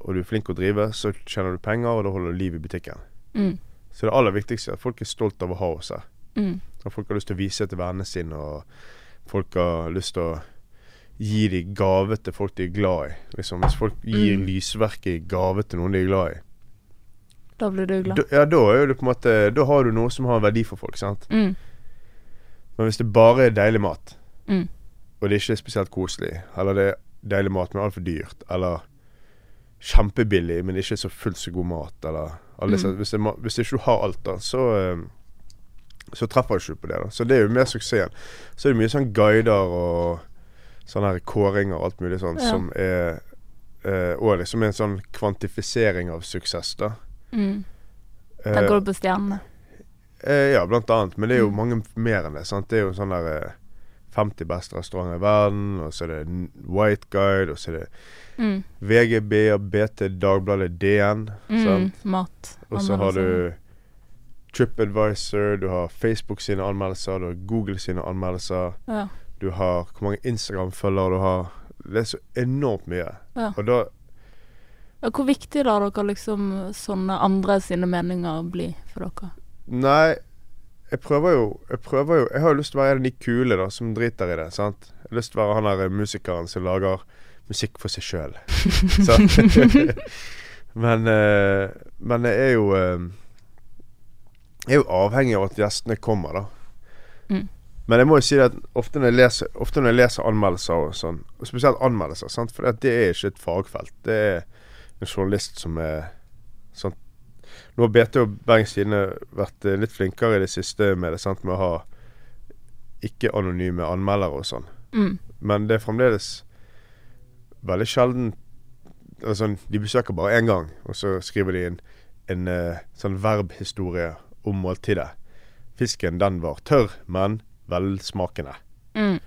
og du er flink å drive, så tjener du penger, og da holder du liv i butikken. Mm. Så det aller viktigste er at folk er stolt av å ha oss her. Mm. At folk har lyst til å vise til vennene sine, og folk har lyst til å gi de gave til folk de er glad i. Liksom, hvis folk gir Mm. lysverket i gave til noen de er glad i, Da blir du glad. da, ja, da er det på en måte Da har du noe som har verdi for folk, sant. Mm. Men hvis det bare er deilig mat, Mm. og det ikke er spesielt koselig, eller det er deilig mat, men altfor dyrt, eller kjempebillig, men ikke så fullt så god mat, eller alle Mm. hvis, det, hvis det ikke du har alt, da, så eh, så treffer du ikke på det. da Så det er jo mer suksessen. Så er det mye sånn guider og sånne her kåringer og alt mulig sånn Ja. som er eh, Og liksom en sånn kvantifisering av suksess, da. Mm. Eh, Da går du på stjernene. Eh, ja, blant annet. Men det er jo Mm. mange mer enn det. sant? Det er jo sånn der eh, 50 beste restauranter i verden, og så er det White Guide, og så er det Mm. VGB, BT, Dagbladet, DN. Mm. Mat. Og så har du TripAdvisor, du har Facebook sine anmeldelser, du har Google sine anmeldelser, Ja. du har hvor mange Instagram-følgere du har. Det er så enormt mye. Ja. Og da ja. Hvor viktig lar dere liksom sånne andre sine meninger bli for dere? Nei, jeg prøver jo Jeg prøver jo Jeg har jo lyst til å være en av de kule da som driter i det. sant? Jeg har lyst til å være han der musikeren som lager musikk for seg sjøl. [LAUGHS] [LAUGHS] men uh, Men jeg er jo uh, Jeg er jo avhengig av at gjestene kommer, da. Mm. Men jeg må jo si det at ofte når jeg leser, når jeg leser anmeldelser og sånn, og spesielt anmeldelser, sant? for det er ikke et fagfelt. Det er en journalist som er sånn Nå har BT og Bergens Tidende vært eh, litt flinkere i det siste med det, sant? med å ha ikke-anonyme anmeldere og sånn. Mm. Men det er fremdeles veldig sjelden altså, De besøker bare én gang, og så skriver de en, en eh, sånn verbhistorie om måltidet. Fisken, den var tørr, men velsmakende. Mm.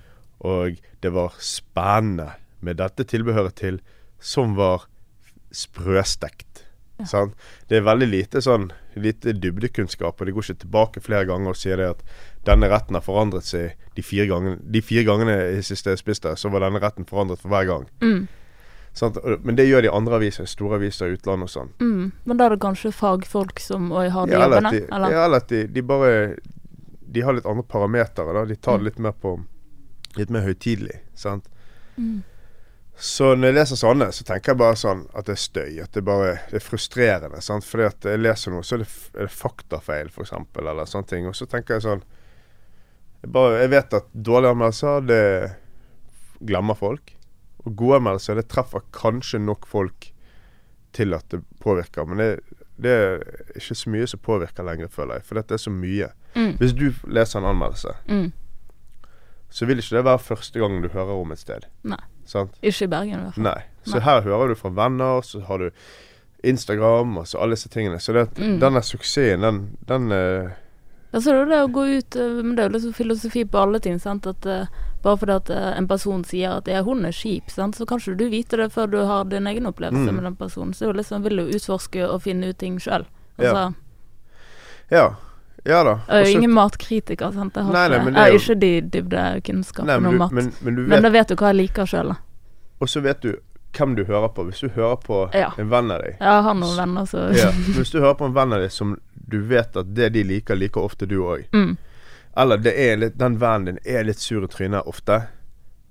Og det var spennende med dette tilbehøret til, som var sprøstekt. Ja. Sånn? Det er veldig lite sånn lite dybdekunnskap, og de går ikke tilbake flere ganger og sier det at denne retten har forandret seg de fire gangene, de fire gangene i siste jeg spiste, så var denne retten forandret for hver gang. Mm. Sånn? Men det gjør de andre aviser, store aviser i utlandet og sånn. Mm. Men da er det kanskje fagfolk som har de Ja, eller jobbene? de, eller? ja, eller at de, de bare De har litt andre parametere. da De tar det Mm. litt mer på Litt mer høytidelig. Sant? Mm. Så når jeg leser sånne, så tenker jeg bare sånn at det er støy. At det bare det er frustrerende. Sant? Fordi at jeg leser noe, så er det, er det faktafeil, f.eks., eller sånne ting. Og så tenker jeg sånn jeg, bare, jeg vet at dårlige anmeldelser, det glemmer folk. Og gode anmeldelser, det treffer kanskje nok folk til at det påvirker. Men det, det er ikke så mye som påvirker lenger, føler jeg. For dette er så mye. Mm. Hvis du leser en anmeldelse, Mm. Så vil ikke det være første gang du hører om et sted. Nei. Sant? Ikke i Bergen, i hvert fall. Nei. Så Nei. her hører du fra venner, så har du Instagram og så alle disse tingene. Så det, Mm. denne suksessen, den, den uh, Altså det er det det å gå ut eh, Men det er jo liksom filosofi på alle ting, sant. At uh, bare fordi at uh, en person sier at ja, hun er kjip, sant, så kan ikke du vite det før du har din egen opplevelse Mm. med den personen. Så jo liksom vil du utforske og finne ut ting sjøl. Altså, Ja. Ja da. Jeg er jo ingen matkritiker, sant. Jeg har Nei, nei, ikke, men det jeg er jo- ikke de dybdekunnskapene om mat. Men, men, men da vet du hva jeg liker sjøl, da. Og så vet du hvem du hører på. Hvis du hører på Ja. en venn av deg Ja, Jeg har noen venner, så ja. Hvis du hører på en venn av deg som du vet at det de liker, liker ofte du òg. mm. Eller det er litt, den vennen din er litt sur i trynet ofte.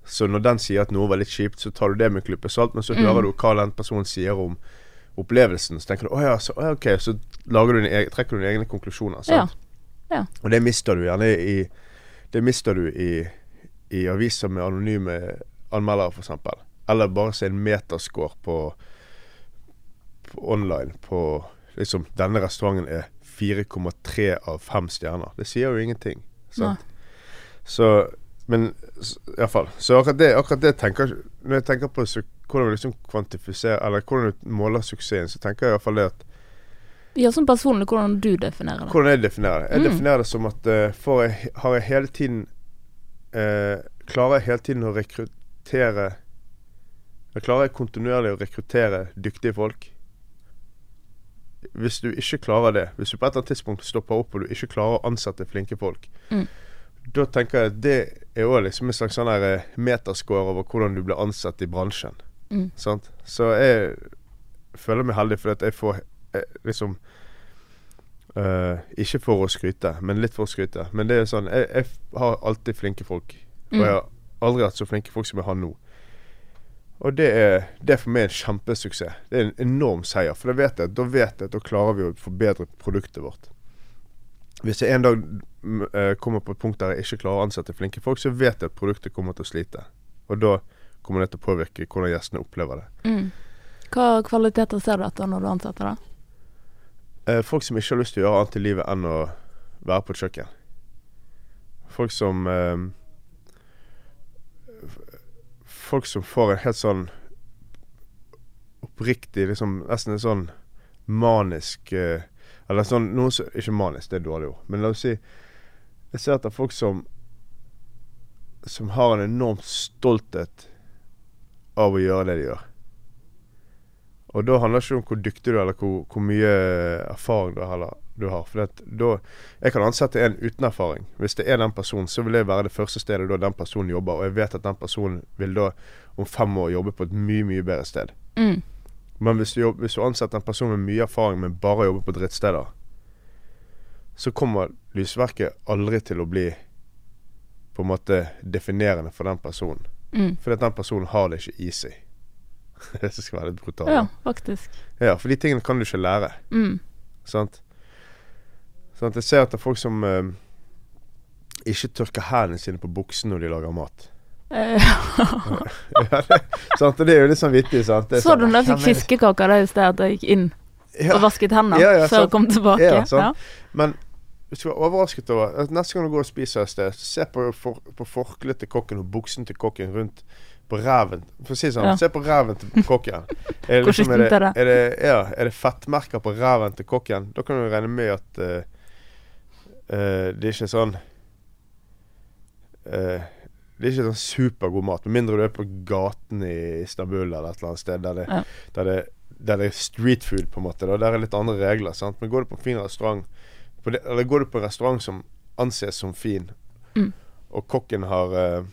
Så når den sier at noe var litt kjipt, så tar du det med en klype salt, men så Mm. hører du hva den personen sier om opplevelsen. Så tenker du å ja, så, å ok, så lager du en, egen, trekker du dine egne konklusjoner. Sant? Ja. Og det mister du gjerne i Det mister du i, i aviser med anonyme anmeldere, f.eks. Eller bare se en meterscore på, på online på liksom Denne restauranten er 4,3 av 5 stjerner. Det sier jo ingenting. Sant? Så Men iallfall. Så akkurat det, akkurat det tenker Når jeg tenker på hvordan du liksom kvantifiserer Eller hvordan du måler suksessen, så tenker jeg iallfall det at Ja, som personlig hvordan du definerer det. Hvordan jeg definerer det? Jeg Mm. definerer det som at uh, jeg, har jeg hele tiden uh, Klarer jeg hele tiden å rekruttere jeg Klarer jeg kontinuerlig å rekruttere dyktige folk? hvis du ikke klarer det, hvis du på et eller annet tidspunkt stopper opp og du ikke klarer å ansette flinke folk, Mm. da tenker jeg at det er òg liksom en slags sånn her eh, meterscore over hvordan du blir ansatt i bransjen. Mm. Sant? Så jeg føler meg heldig fordi at jeg får liksom Uh, Ikke for å skryte, men litt for å skryte. Men det er sånn Jeg, jeg har alltid flinke folk. Og Mm. jeg har aldri hatt så flinke folk som jeg har nå. Og det er, det er for meg en kjempesuksess. Det er en enorm seier. For da vet jeg, da vet jeg da klarer vi å forbedre produktet vårt. Hvis jeg en dag eh, kommer på et punkt der jeg ikke klarer å ansette flinke folk, så vet jeg at produktet kommer til å slite. Og da kommer det til å påvirke hvordan gjestene opplever det. Mm. Hva kvaliteter ser du etter når du ansetter, da? Eh, folk som ikke har lyst til å gjøre annet i livet enn å være på et kjøkken. Folk som eh, Folk som får en helt sånn oppriktig liksom Nesten en sånn manisk eh, Eller sånn noe som Ikke manisk, det er dårlig ord. Men la oss si Jeg ser etter folk som Som har en enorm stolthet av å gjøre det de gjør. Og da handler det ikke om hvor dyktig du er, eller hvor, hvor mye erfaring du har. Du har. For da, jeg kan ansette en uten erfaring. Hvis det er den personen, så vil det være det første stedet da den personen jobber. Og jeg vet at den personen vil da om fem år jobbe på et mye, mye bedre sted. Mm. Men hvis du, hvis du ansetter en person med mye erfaring, men bare jobber på drittsteder, så kommer lysverket aldri til å bli på en måte definerende for den personen. Mm. Fordi at den personen har det ikke i seg. [LAUGHS] det skal være litt brutalt. Ja, faktisk. Ja, for de tingene kan du ikke lære. Mm. Sant? Sånn at jeg ser at det er folk som eh, ikke tørker hendene sine på buksen når de lager mat. Eh, [LAUGHS] ja, det, sant? Og det er jo litt sånn vittig, sant? Det er så sånn, du når jeg fikk er fiskekaker der i sted, at jeg gikk inn Ja, og vasket hendene Ja, ja, før jeg kom tilbake? Ja, sant. Men du er overrasket over Neste gang du går og spiser et sted, se på, for, på forkleet til kokken og buksen til kokken rundt på ræven. For å si sånn, Ja. se på ræven til kokken. [LAUGHS] Er det, liksom, er, det, er, det, ja, er det fettmerker på ræven til kokken? Da kan du regne med at uh, uh, det er ikke sånn uh, Det er ikke sånn supergod mat. Med mindre du er på gaten i Istanbul eller et eller annet sted der det, Ja. der det, der det er street food, på en måte. Da. Der er litt andre regler. Sant? Men går du på en fin restaurant Eller går du på en restaurant som anses som fin, Mm. og kokken har uh,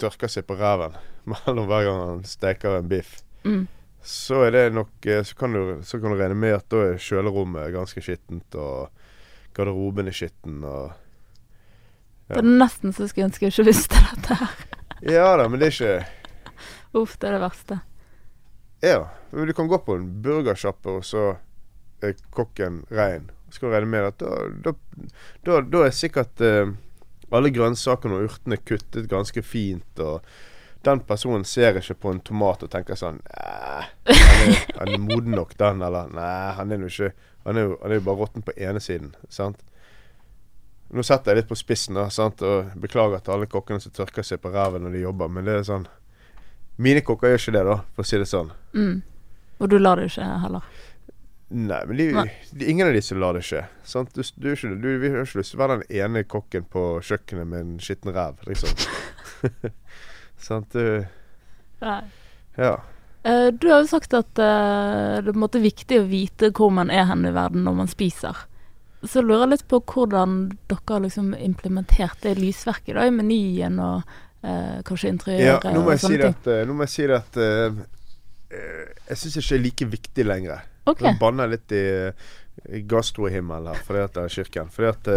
tørka seg på ræven [LAUGHS] mellom hver gang han steker en biff, Mm. så er det nok eh, så kan, du, så kan du regne med at da er kjølerommet ganske skittent, og garderoben er skitten, og Det er nesten så skulle ønske jeg ikke visste dette her. [LAUGHS] Ja da, men det er ikke Uff, det er det verste. Ja. Du kan gå på en burgersjappe, og så er kokken rein. Så skal du regne med at da, da, da, da er sikkert eh, alle grønnsakene og urtene kuttet ganske fint, og den personen ser ikke på en tomat og tenker sånn han er, han er moden nok, den, eller Nei, han er jo ikke Han er jo, han er jo bare råtten på ene siden, sant. Nå setter jeg litt på spissen, da, sant, og beklager til alle kokkene som tørker seg på ræven når de jobber, men det er sånn Mine kokker gjør ikke det, da, for å si det sånn. Mm. Og du lar det ikke heller. Nei, men de, de, ingen av som lar det skje. Sant? Du, du, du, du, vi har ikke lyst til å være den ene kokken på kjøkkenet med en skitten ræv, liksom. [LAUGHS] sant? Du, Nei. ja. Uh, Du har jo sagt at uh, det er viktig å vite hvor man er hen i verden når man spiser. Så lurer jeg litt på hvordan dere har liksom implementert det lysverket da, i menyen og uh, kanskje ja nå, må og jeg si sånne det ting. at, eh, nå må jeg si det at eh, eh, Jeg syns ikke det er like viktig lenger. Ok. Jeg banner litt i, i gastrohimmelen her fordi at det er kirken. Fordi at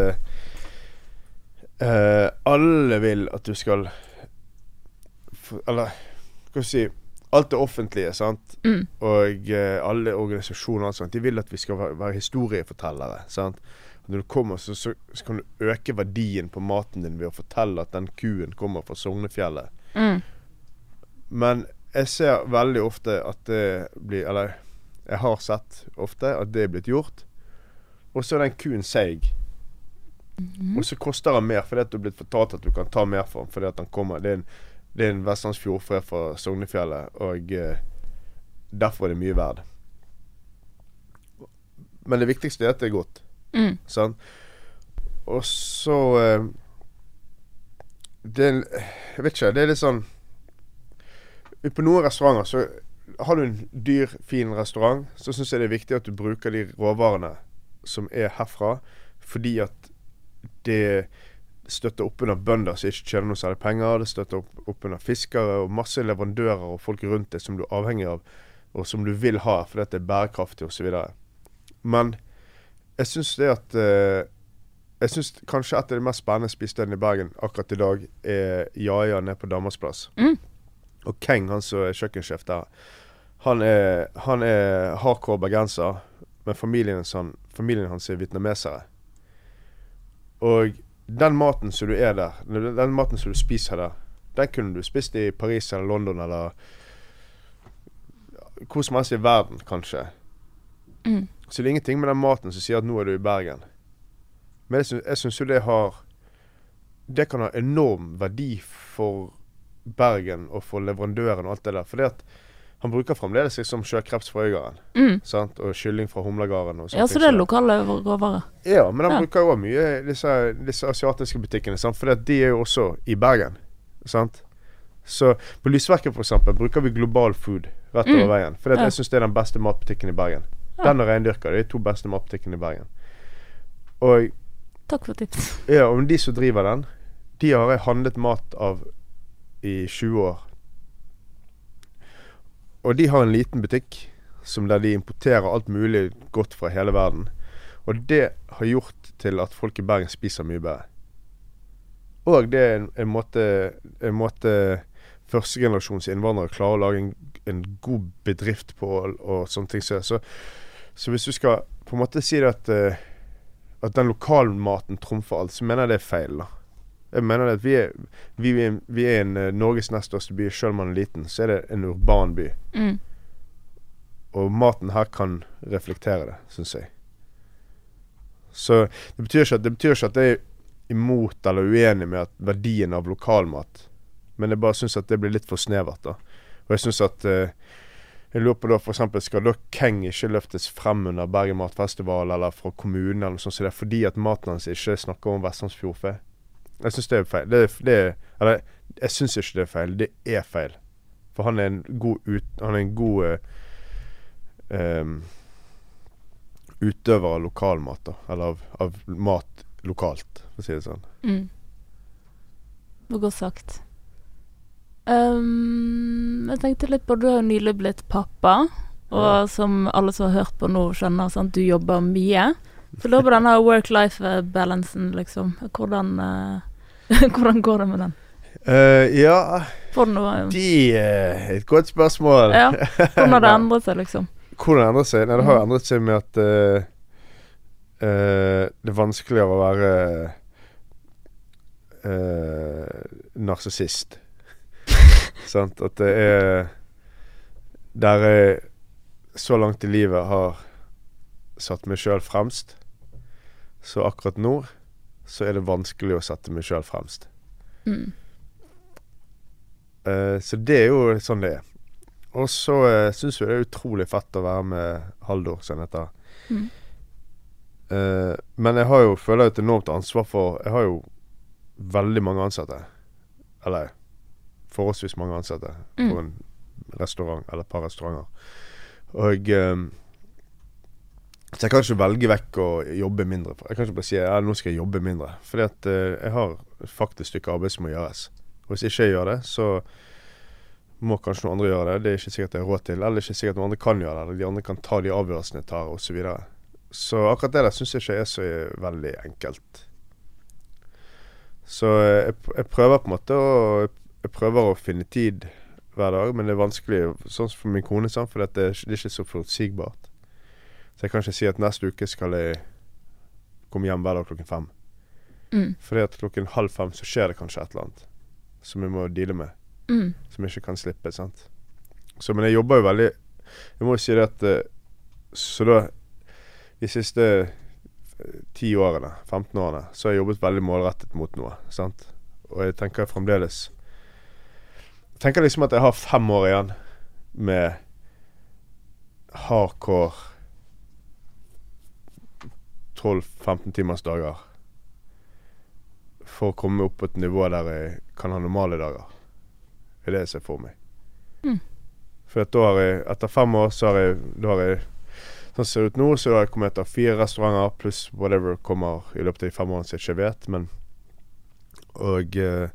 eh, alle vil at du skal Eller hva skal jeg si Alt det offentlige, sant. Mm. Og uh, alle organisasjoner og sånt, de vil at vi skal være, være historiefortellere. Sant? Når du kommer, så, så, så kan du øke verdien på maten din ved å fortelle at den kuen kommer fra Sognefjellet. Mm. Men jeg ser veldig ofte at det blir Eller jeg har sett ofte at det er blitt gjort. Og så er den kuen seig. Mhm. Og så koster han mer fordi at du er blitt fortalt at du kan ta mer for ham fordi at han kommer. Det er en, det er en vestlandsfjordfre fra Sognefjellet, og eh, derfor er det mye verd. Men det viktigste er at det er godt. Mm. Sånn? Og så eh, Det Jeg vet ikke. Det er litt sånn På noen restauranter så har du en dyr, fin restaurant, så syns jeg det er viktig at du bruker de råvarene som er herfra, fordi at det støtter opp under bønder som ikke tjener noe særlig penger. Det støtter opp, opp under fiskere og masse leverandører og folk rundt deg som du er avhengig av, og som du vil ha fordi at det er bærekraftig osv. Men jeg syns det at eh, Jeg syns kanskje et av de mest spennende spisestedene i Bergen akkurat i dag er Jaja nede på Danmarksplass. Mm. Og Keng, han som er kjøkkensjef der, han er, han er hardcore bergenser, men familien, han, familien hans er vietnamesere. Og den maten som du er der, den maten som du spiser der, den kunne du spist i Paris eller London eller hvor som helst i verden, kanskje. Mm. Så det er ingenting med den maten som sier at nå er du i Bergen. Men jeg syns jo det har Det kan ha enorm verdi for Bergen og for leverandøren og alt det der. Fordi at han bruker fremdeles liksom sjøkreps fra Øygarden. Mm. Sant? Og kylling fra humlegarden og. Ja, så det er lokale råvarer. Ja, men han Ja. bruker jo mye disse, disse asiatiske butikkene. Sant? For de er jo også i Bergen. Sant? Så på Lysverket eksempel bruker vi Global Food rett Mm. over veien. For Ja. jeg syns det er den beste matbutikken i Bergen. Ja. Den og Reindyrka. Det de to beste matbutikkene i Bergen. Og Takk for tips. ja, og de som driver den, de har jeg handlet mat av i 20 år. Og de har en liten butikk som der de importerer alt mulig godt fra hele verden. Og det har gjort til at folk i Bergen spiser mye bedre. Og det er en, måte, en måte førstegenerasjons innvandrere klarer å lage en, en god bedrift på og, og sånne ting. Så, så, hvis du skal på en måte si at eh, at den lokalmaten trumfer alt, så mener jeg det er feil. da. Jeg mener det at vi er, vi er, vi er en eh, Norges nest største by, selv om man er liten, så er det en urban by. Mm. Og maten her kan reflektere det, syns jeg. Så det betyr, ikke at, det betyr ikke at jeg er imot eller uenig med verdien av lokalmat, men jeg bare syns at det blir litt for snevert. da. Og jeg syns at uh, Jeg lurer på da f.eks. skal da Keng ikke løftes frem under Bergen matfestival eller fra kommunen eller noe sånt, så det er fordi at maten hans ikke snakker om vestlandsfjordfe? Jeg syns det er feil. Det, det, er- eller jeg syns ikke det er feil, det er feil. For han er en god ut... Han er en god em, utøver av lokalmat, da. Eller av, av mat lokalt, for å si det sånn. Mm. Det var godt sagt. Um, jeg tenkte litt på Du har jo nylig blitt pappa, og Ja. som alle som har hørt på nå, skjønner, sant, du jobber mye. Så da på denne work-life-balancen, liksom. Hvordan, eh, [LAUGHS] hvordan går det med den? Uh, ja, Får du noe det er et godt spørsmål. Ja, hvordan har det [LAUGHS] endret seg, liksom? Hvordan endret seg? Nei, det har Mm. endret seg med at uh, uh, det er vanskeligere å være uh, narsissist. [LAUGHS] Sant? At det er Der jeg så langt i livet har satt meg sjøl fremst, så akkurat nå så er det vanskelig å sette meg sjøl fremst. Mm. Uh, så det er jo sånn det er. Og så uh, syns jeg det er utrolig fett å være med Haldor, som han heter. Mm. Uh, men jeg har jo, føler jeg et enormt ansvar for Jeg har jo veldig mange ansatte. Eller forholdsvis mange ansatte Mm. på en restaurant eller et par restauranter. Og eh, Så jeg kan ikke velge vekk å jobbe mindre. Jeg kan ikke bare si ja, nå skal jeg jobbe mindre. Fordi at eh, jeg har faktisk stykke arbeid som må gjøres. Og hvis ikke jeg gjør det, så må kanskje noen andre gjøre det. Det er ikke sikkert jeg har råd til. Eller er ikke sikkert noen andre kan gjøre det. Eller de andre kan ta de avgjørelsene jeg tar, osv. Så, så akkurat det der syns jeg ikke er så veldig enkelt. Så eh, jeg, jeg prøver på en måte å Jeg prøver å finne tid hver dag, men det er vanskelig sånn for min kone, for det er ikke så forutsigbart. Så jeg kan ikke si at neste uke skal jeg komme hjem hver dag klokken fem. Mm. Fordi at klokken halv fem så skjer det kanskje et eller annet som jeg må deale med Mm. som jeg ikke kan slippe. sant? Så, men jeg jobber jo veldig Jeg må jo si det at eh, Så da De siste eh, ti årene, 15 årene, så har jeg jobbet veldig målrettet mot noe. sant? Og jeg tenker fremdeles Jeg tenker liksom at jeg har fem år igjen med hardcore 12-15 timers dager for å komme opp på et nivå der jeg kan ha normale dager. Det er det jeg ser for meg. Mm. For da har jeg, etter fem år, så har jeg, da har jeg Sånn ser det ut nå, så har jeg kommet etter fire restauranter pluss whatever kommer i løpet av de fem årene som jeg ikke vet. Men Og eh,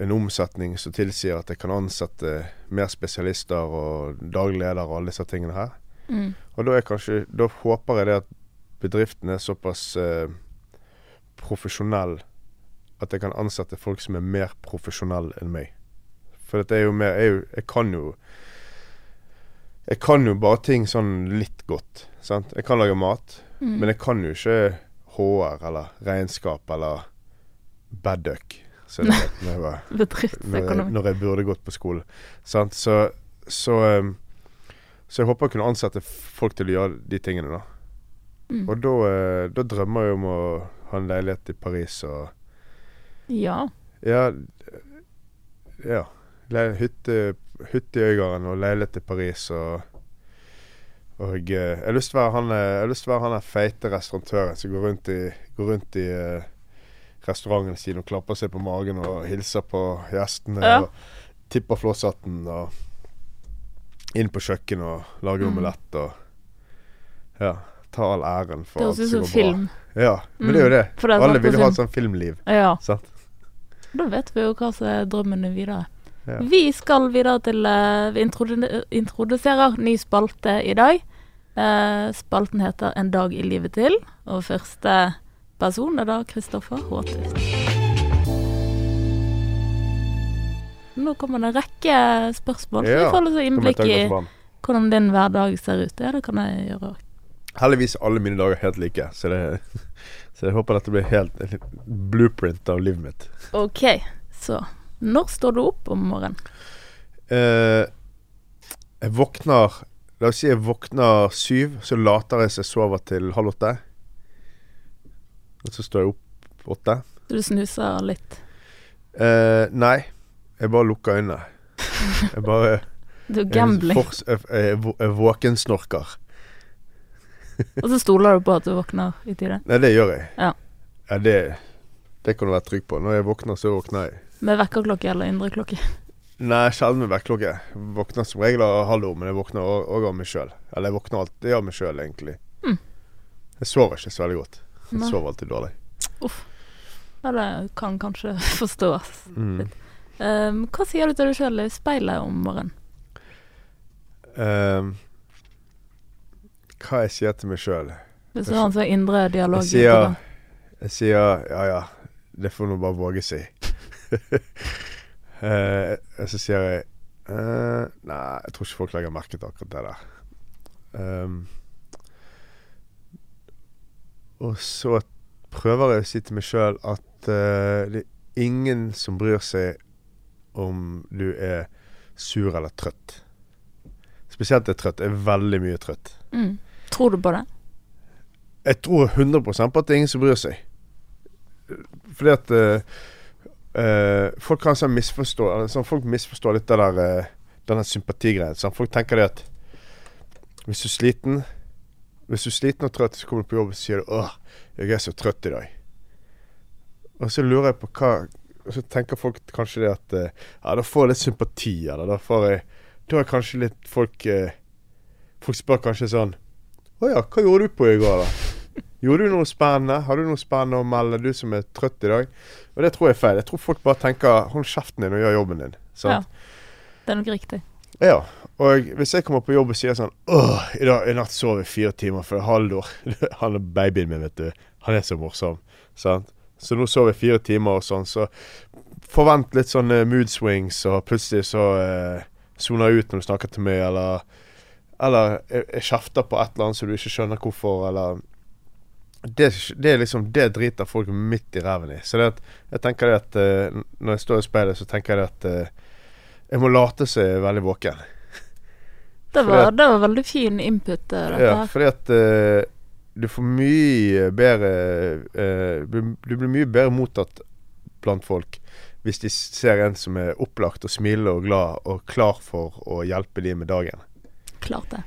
en omsetning som tilsier at jeg kan ansette mer spesialister og daglig leder og alle disse tingene her. Mm. Og da kanskje Da håper jeg det at bedriften er såpass eh, profesjonell at jeg kan ansette folk som er mer profesjonelle enn meg. For dette er jo mer Jeg, jeg kan jo Jeg kan jo bare ting sånn litt godt. Sant? Jeg kan lage mat, Mm. men jeg kan jo ikke HR eller regnskap eller Badduck. Når jeg [LAUGHS] når når jeg burde gått på skole. Sant? Så, så, um, så jeg håper å kunne ansette folk til å gjøre de tingene, da. Mm. Og da, eh, da drømmer jeg om å ha en leilighet i Paris og Ja. Ja. ja hytte, hytte i Øygarden og leilighet i Paris og Og eh, jeg har lyst til å være han eh, være han der feite restaurantøren som går rundt i, går rundt i restauranten sin og klapper seg på magen og hilser på gjestene Ja. og tipper flosshatten og inn på kjøkkenet og lager Mm. omelett og Ja. Ta all æren for Det alt som som går bra. film. Ja, men Mm. det er jo det. Det er Alle vil jo ha et sånt filmliv. Ja. Sant? Da vet vi jo hva som er drømmene videre. Ja. Vi skal videre til uh, Vi introduserer ny spalte i dag. Uh, spalten heter 'En dag i livet til', og første person er da Kristoffer Håtvist. Nå kommer det en rekke spørsmål, så vi får litt innblikk i hvordan din hverdag ser ut. Ja, det kan jeg gjøre òg. Heldigvis alle mine dager helt like, så, det, [LAUGHS] så jeg håper dette blir helt en blueprint av livet mitt. OK, så når står du opp om morgenen? Eh, jeg våkner La oss si jeg våkner syv, så later jeg som jeg sover til halv åtte. Og så står jeg opp åtte. Så du snuser litt? Eh, nei, jeg bare lukker øynene. [LAUGHS] Jeg bare Du gambler. jeg, jeg, jeg, jeg våkensnorker. Og så stoler du på at du våkner i tide? Nei, det gjør jeg. Ja. Ja, det, det kan du være trygg på. Når jeg våkner, så våkner jeg. Med vekkerklokke eller indre klokke? Nei, sjelden med vekkerklokke. Våkner som regel av hallo, men jeg våkner òg av meg sjøl. Eller jeg våkner alltid av meg sjøl, egentlig. Mm. Jeg sover ikke så veldig godt. Jeg Nei. sover alltid dårlig. Ja, det kan kanskje [LAUGHS] forstås. Mm. Um, hva sier du til deg sjøl i speilet om morgenen? Ehm, hva jeg sier til meg sjøl? Hvis er sånn sånn indre dialog? Jeg sier. Jeg sier ja ja, det får du bare våge si. [LAUGHS] uh, så sier jeg uh, Nei, jeg tror ikke folk legger merke til akkurat det der. Um, og så prøver jeg å si til meg sjøl at uh, det er ingen som bryr seg om du er sur eller trøtt. Spesielt er trøtt. Jeg er veldig mye trøtt. Mm. Tror du på det? Jeg tror 100 på at det er ingen som bryr seg. Fordi at uh, eh, Folk kan sånn misforstå sånn, Folk misforstår litt det der uh, denne sympatigreien. Sånn. Folk tenker det at hvis du er sliten Hvis du er sliten og trøtt, så kommer du på jobb og sier du, 'Åh, jeg er så trøtt i dag'. Og så lurer jeg på hva Og så tenker folk kanskje det at uh, Ja, da får jeg litt sympati, eller da får jeg Da er kanskje litt folk uh, Folk spør kanskje sånn 'Å ja, hva gjorde du på i går, da?' Gjorde du noe spennende? Har du noe spennende å melde, du som er trøtt i dag? Og det tror jeg er feil. Jeg tror folk bare tenker 'hold kjeften din og gjør jobben din'. Sant? Det er nok riktig. Ja. Og hvis jeg kommer på jobb og sier sånn 'Åh, i, dag, i natt sov jeg fire timer for Haldor [LAUGHS] Han er babyen min, vet du. Han er så morsom. Sant? Så nå sov jeg fire timer og sånn, så forvent litt sånne mood swings, og plutselig så eh, soner jeg ut når du snakker til meg, eller Eller kjefter på et eller annet så du ikke skjønner hvorfor, eller det, det liksom Det driter folk midt i ræven i. Så det at, jeg tenker det at uh, Når jeg står i speilet, så tenker jeg at uh, jeg må late som jeg er veldig våken. Det var, at- det var veldig fin input, dette Ja, fordi at uh, du får mye bedre du, blir mye bedre mottatt blant folk hvis de ser en som er opplagt og smilende og glad og klar for å hjelpe dem med dagen. Klart det.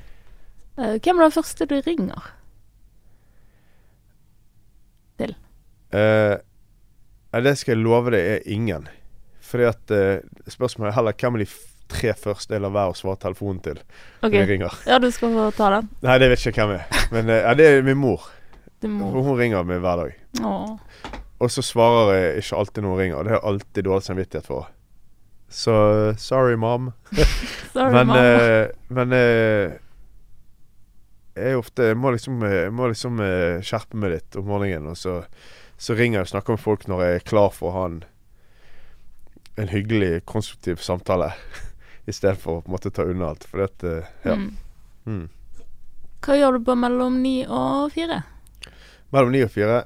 Eh, hvem er den første du ringer? til? Uh, det skal jeg love deg er ingen. Fordi at uh, Spørsmålet er heller hvem er de tre første jeg lar være å svare telefonen til okay. når jeg ringer. Ja, du skal få ta den. Nei, det vet ikke jeg hvem er. Men uh, ja, det er min mor. Mor. Hun ringer meg hver dag. Åh. Og så svarer jeg ikke alltid når hun ringer. Det har jeg alltid dårlig samvittighet for. Så eh, sorry, mom. [LAUGHS] Sorry, men mamma. eh, men eh, jeg ofte Jeg må liksom, eh, jeg må liksom eh, skjerpe meg litt om morgenen. Og så, så ringer jeg og snakker med folk når jeg er klar for å ha en, en hyggelig, konstruktiv samtale. [LAUGHS] Istedenfor å måte ta unna alt. For dette Ja. Mm. Mm. Hva gjør du på mellom ni og fire? Mellom ni og fire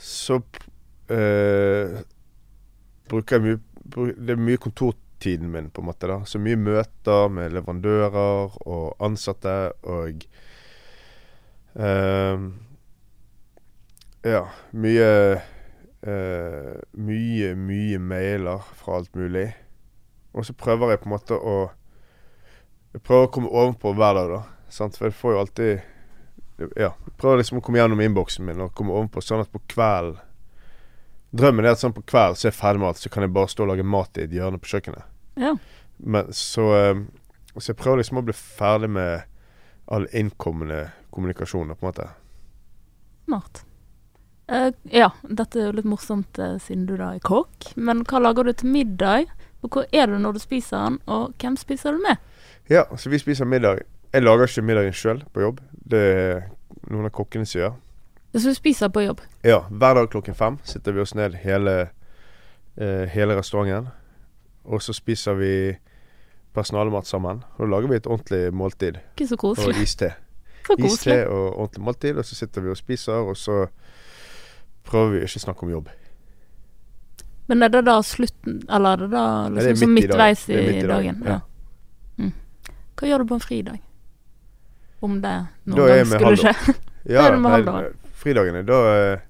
så eh, bruker jeg mye Det er mye kontortiden min, på en måte. da Så mye møter med leverandører og ansatte og uh, Ja, mye uh, Mye, mye mailer fra alt mulig. Og så prøver jeg på en måte å Jeg prøver å komme ovenpå hver dag, da. Sant? For jeg får jo alltid ja, prøver liksom å komme gjennom innboksen min og komme ovenpå, sånn at på kvelden Drømmen er at sånn på kveld så er jeg ferdig med alt, så kan jeg bare stå og lage mat i et hjørne på kjøkkenet. Ja. Men så eh, Så jeg prøver liksom å bli ferdig med all innkommende kommunikasjon, på en måte. Smart. Uh, ja, dette er jo litt morsomt uh, siden du da er kokk. Men hva lager du til middag? Og hvor er du når du spiser den, og hvem spiser du med? Ja, så vi spiser middag. Jeg lager ikke middagen sjøl på jobb. Det er noen av kokkene som gjør. Så du spiser på jobb? Ja, hver dag klokken fem sitter vi oss ned hele, eh, hele restauranten. Og så spiser vi personalemat sammen. Og da lager vi et ordentlig måltid. Ikke så Og iste. [LAUGHS] Så Iste og ordentlig måltid. Og så sitter vi og spiser, og så prøver vi ikke å snakke om jobb. Men er det da slutten Eller er det da det er liksom midt i midtveis i, er midt i dagen, Ja. Ja. Mm. Hva gjør du på en fridag? Om det noen da gang skulle skje. Ja, [LAUGHS] er det med nei, Haldor? Fridagene, da eh,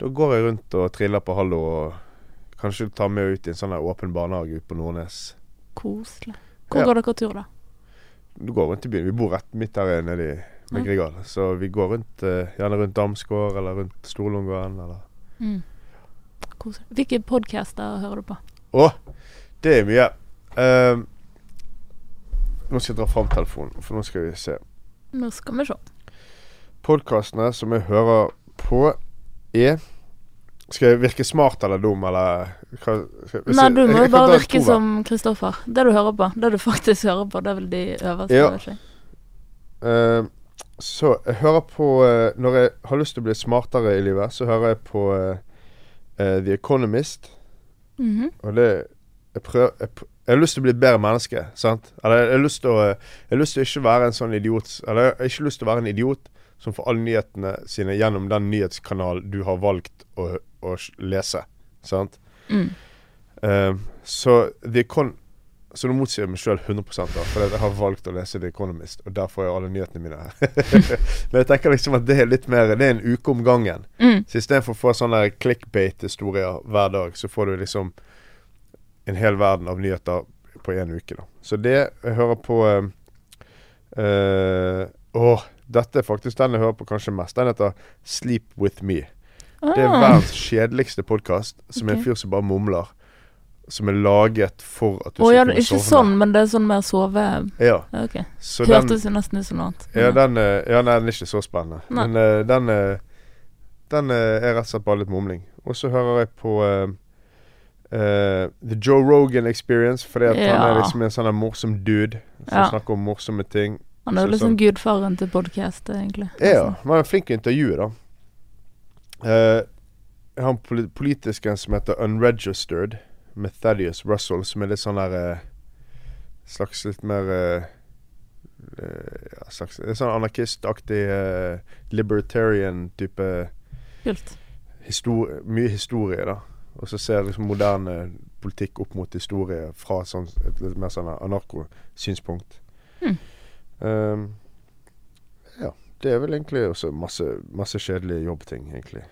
Da går jeg rundt og triller på Hallo og kanskje tar med ut i en sånn åpen barnehage ute på Nordnes. Koselig. Hvor Ja. går dere tur, da? Du går rundt i byen. Vi bor rett midt her nede i Megrigal, mm. Så vi går rundt, eh, gjerne rundt Damsgård eller rundt Storlungåen eller Mm. Koselig. Hvilke podcaster hører du på? Å! Det er mye. Uh, nå skal jeg dra fram telefonen, for nå skal vi se. Nå skal vi se. Podkastene som jeg hører på, er Skal jeg virke smart eller dum, eller hva, hvis Nei, du må jo bare virke to som Kristoffer. Det du hører på. Det du faktisk hører på, det vil de øverste. Ja. ikke jeg. Eh, så jeg hører på uh, Når jeg har lyst til å bli smartere i livet, så hører jeg på uh, The Economist. Mhm. Og det jeg, prøver, jeg, jeg har lyst til å bli et bedre menneske, sant? Eller jeg, jeg har lyst til å Jeg har lyst til å ikke være en sånn idiot Eller jeg har ikke lyst til å være en idiot som får alle nyhetene sine gjennom den nyhetskanalen du har valgt å, å lese. Sant? Mm. Uh, så The Econ Så nå motsier jeg meg sjøl 100 da, for jeg har valgt å lese The Economist, og der får jeg alle nyhetene mine her. [LAUGHS] Men jeg tenker liksom at det er litt mer Det er en uke om gangen. Mm. Så istedenfor å få sånne clickbait-historier hver dag, så får du liksom en hel verden av nyheter på én uke. da. Så det jeg hører på uh, uh, Åh, dette er faktisk den jeg hører på kanskje mest. Den heter Sleep With Me. Det er Ah. verdens kjedeligste podkast, som er en fyr som bare mumler. Som er laget for at du Å ja, skal er sove. ikke sånn, men det er sånn mer sove... Ja, Okay. Så Hørtes jo nesten ut som noe annet. ja, den, ja, nei, den er ikke så spennende. Nei. Men eh, den, den er rett og slett bare litt mumling. Og så hører jeg på Uh, The Joe Rogan Experience, fordi at han er liksom en sånn morsom dude som Ja. snakker om morsomme ting. Han er jo liksom sånn- gudfaren til podkast, egentlig. Ja, han er flink til å intervjue, da. Uh, jeg har en poli politisk en som heter Unregistered, med Thaddeus Russell, som er litt sånn der uh, Slags litt mer eh, ja, slags, Sånn anarkistaktig, uh, libertarian-type Kult. histori Mye historie, da. Og så ser jeg liksom moderne politikk opp mot historie fra sånn, et litt mer sånn anarkosynspunkt. Hmm. Um, ja. Det er vel egentlig også masse, masse kjedelige jobbting, egentlig.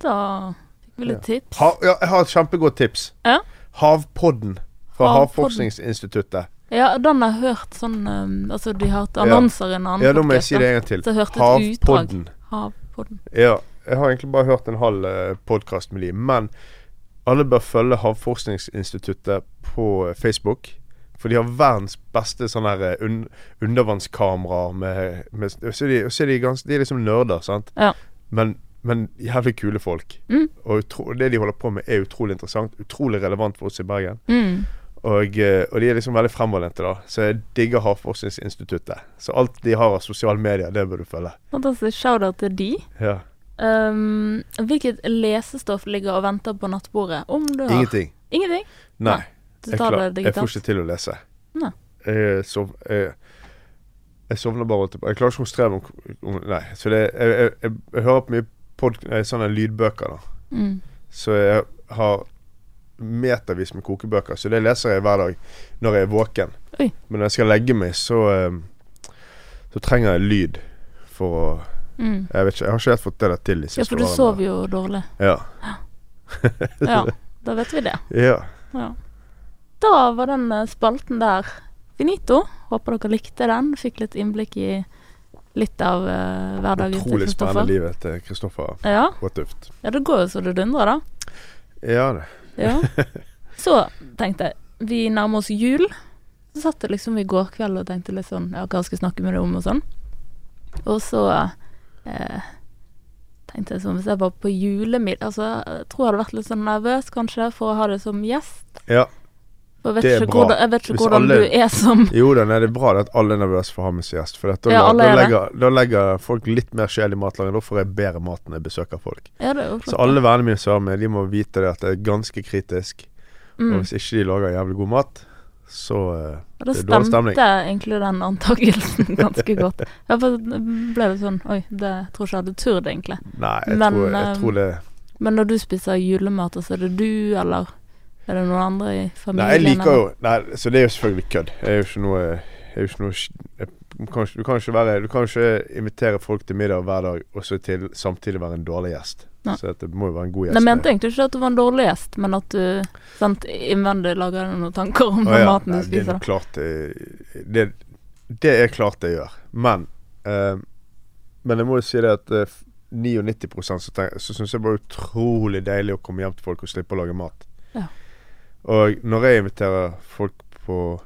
Da fikk vi litt tips. Ha, ja, jeg har et kjempegodt tips. Ja. Havpodden fra Havpodden. Havforskningsinstituttet. Ja, den har jeg hørt sånn um, Altså, de har hatt annonser i en annen Ja, da må jeg si det en gang til. Havpodden. Havpodden. Ja. Jeg har egentlig bare hørt en halv uh, podkast med de, men alle bør følge Havforskningsinstituttet på Facebook. For de har verdens beste sånn her eh, un undervannskameraer med, med så de, så de, gans, de er liksom nerder, sant. Ja. Men, men jævlig kule folk. Mm. Og utro, det de holder på med, er utrolig interessant. Utrolig relevant for oss i Bergen. Mm. Og, eh, og de er liksom veldig fremoverlente, da. Så jeg digger Havforskningsinstituttet. Så alt de har av sosiale medier, det bør du følge. Fantastisk. Shout-out til de. Ja. Um, hvilket lesestoff ligger og venter på nattbordet? Om du har Ingenting. Ingenting? Nei. Du tar det digitalt? jeg får ikke til å lese. Nei. Jeg, sov, jeg, jeg sovner bare alltid Jeg klarer ikke å konsentrere meg om, Nei. Så det, jeg, jeg, hører på mye pod, eh, sånne lydbøker, da. Mm. Så jeg har metervis med kokebøker, så det leser jeg hver dag når jeg er våken. Oi. Men når jeg skal legge meg, så eh, Så trenger jeg lyd for å Mm. Jeg vet ikke, jeg har ikke helt fått det til de Ja, for du sover jo dårlig. Ja. Ja, [LAUGHS] da vet vi det. ja. Ja. Da var den eh, spalten der finito. Håper dere likte den. Fikk litt innblikk i litt av uh, hverdagen til Kristoffer. Utrolig spennende livet til Kristoffer Ja. Råtøft. ja, det går jo så det dundrer, da. Ja, det. Ja. [LAUGHS] Så tenkte jeg Vi nærmer oss jul. Så satt jeg liksom i går kveld og tenkte litt sånn Ja, hva skal jeg snakke med deg om, og sånn. Og så eh, tenkte jeg sånn Hvis jeg var på julemiddag Altså, jeg tror jeg hadde vært litt sånn nervøs, kanskje, for å ha det som gjest. Ja. Jeg vet Det ikke bra. hvordan, jeg vet ikke Hvis hvordan alle- du er som Jo da, nei, det er bra at alle er nervøse for å ha med seg gjest. For da, Ja, da, er legger, da legger folk litt mer sjel i matlaget. Da får jeg bedre mat når jeg besøker folk. Ja, det. Så alle vennene mine som er med, de må vite det at det er ganske kritisk. mm. Og hvis ikke de lager jævlig god mat, så eh, Og da det er dårlig stemte egentlig den antakelsen [LAUGHS] ganske godt. Ja, for det ble det sånn Oi, det tror ikke jeg hadde turt, egentlig. Nei, jeg, Men, tror, jeg jeg tror det Men når du spiser julemat, så er det du, eller er det noen andre i familien? Nei, jeg liker jo Nei, så det er jo selvfølgelig kødd. Jeg er jo ikke noe jo ikke noe jeg, du, kan, ikke- du kan ikke være Du kan ikke invitere folk til middag hver dag og så til, samtidig være en dårlig gjest. Nei. Så det må jo være en god gjest. Nei, Jeg tenkte ikke at du var en dårlig gjest, men at du sant, innvendig lager deg noen tanker om den ja, maten nei, du det er spiser. klart det, det, det er klart det gjør. Men eh, Men jeg må jo si det at eh, 99 så, tenk, så syns jeg det var utrolig deilig å komme hjem til folk og slippe å lage mat. Ja. Og når jeg inviterer folk på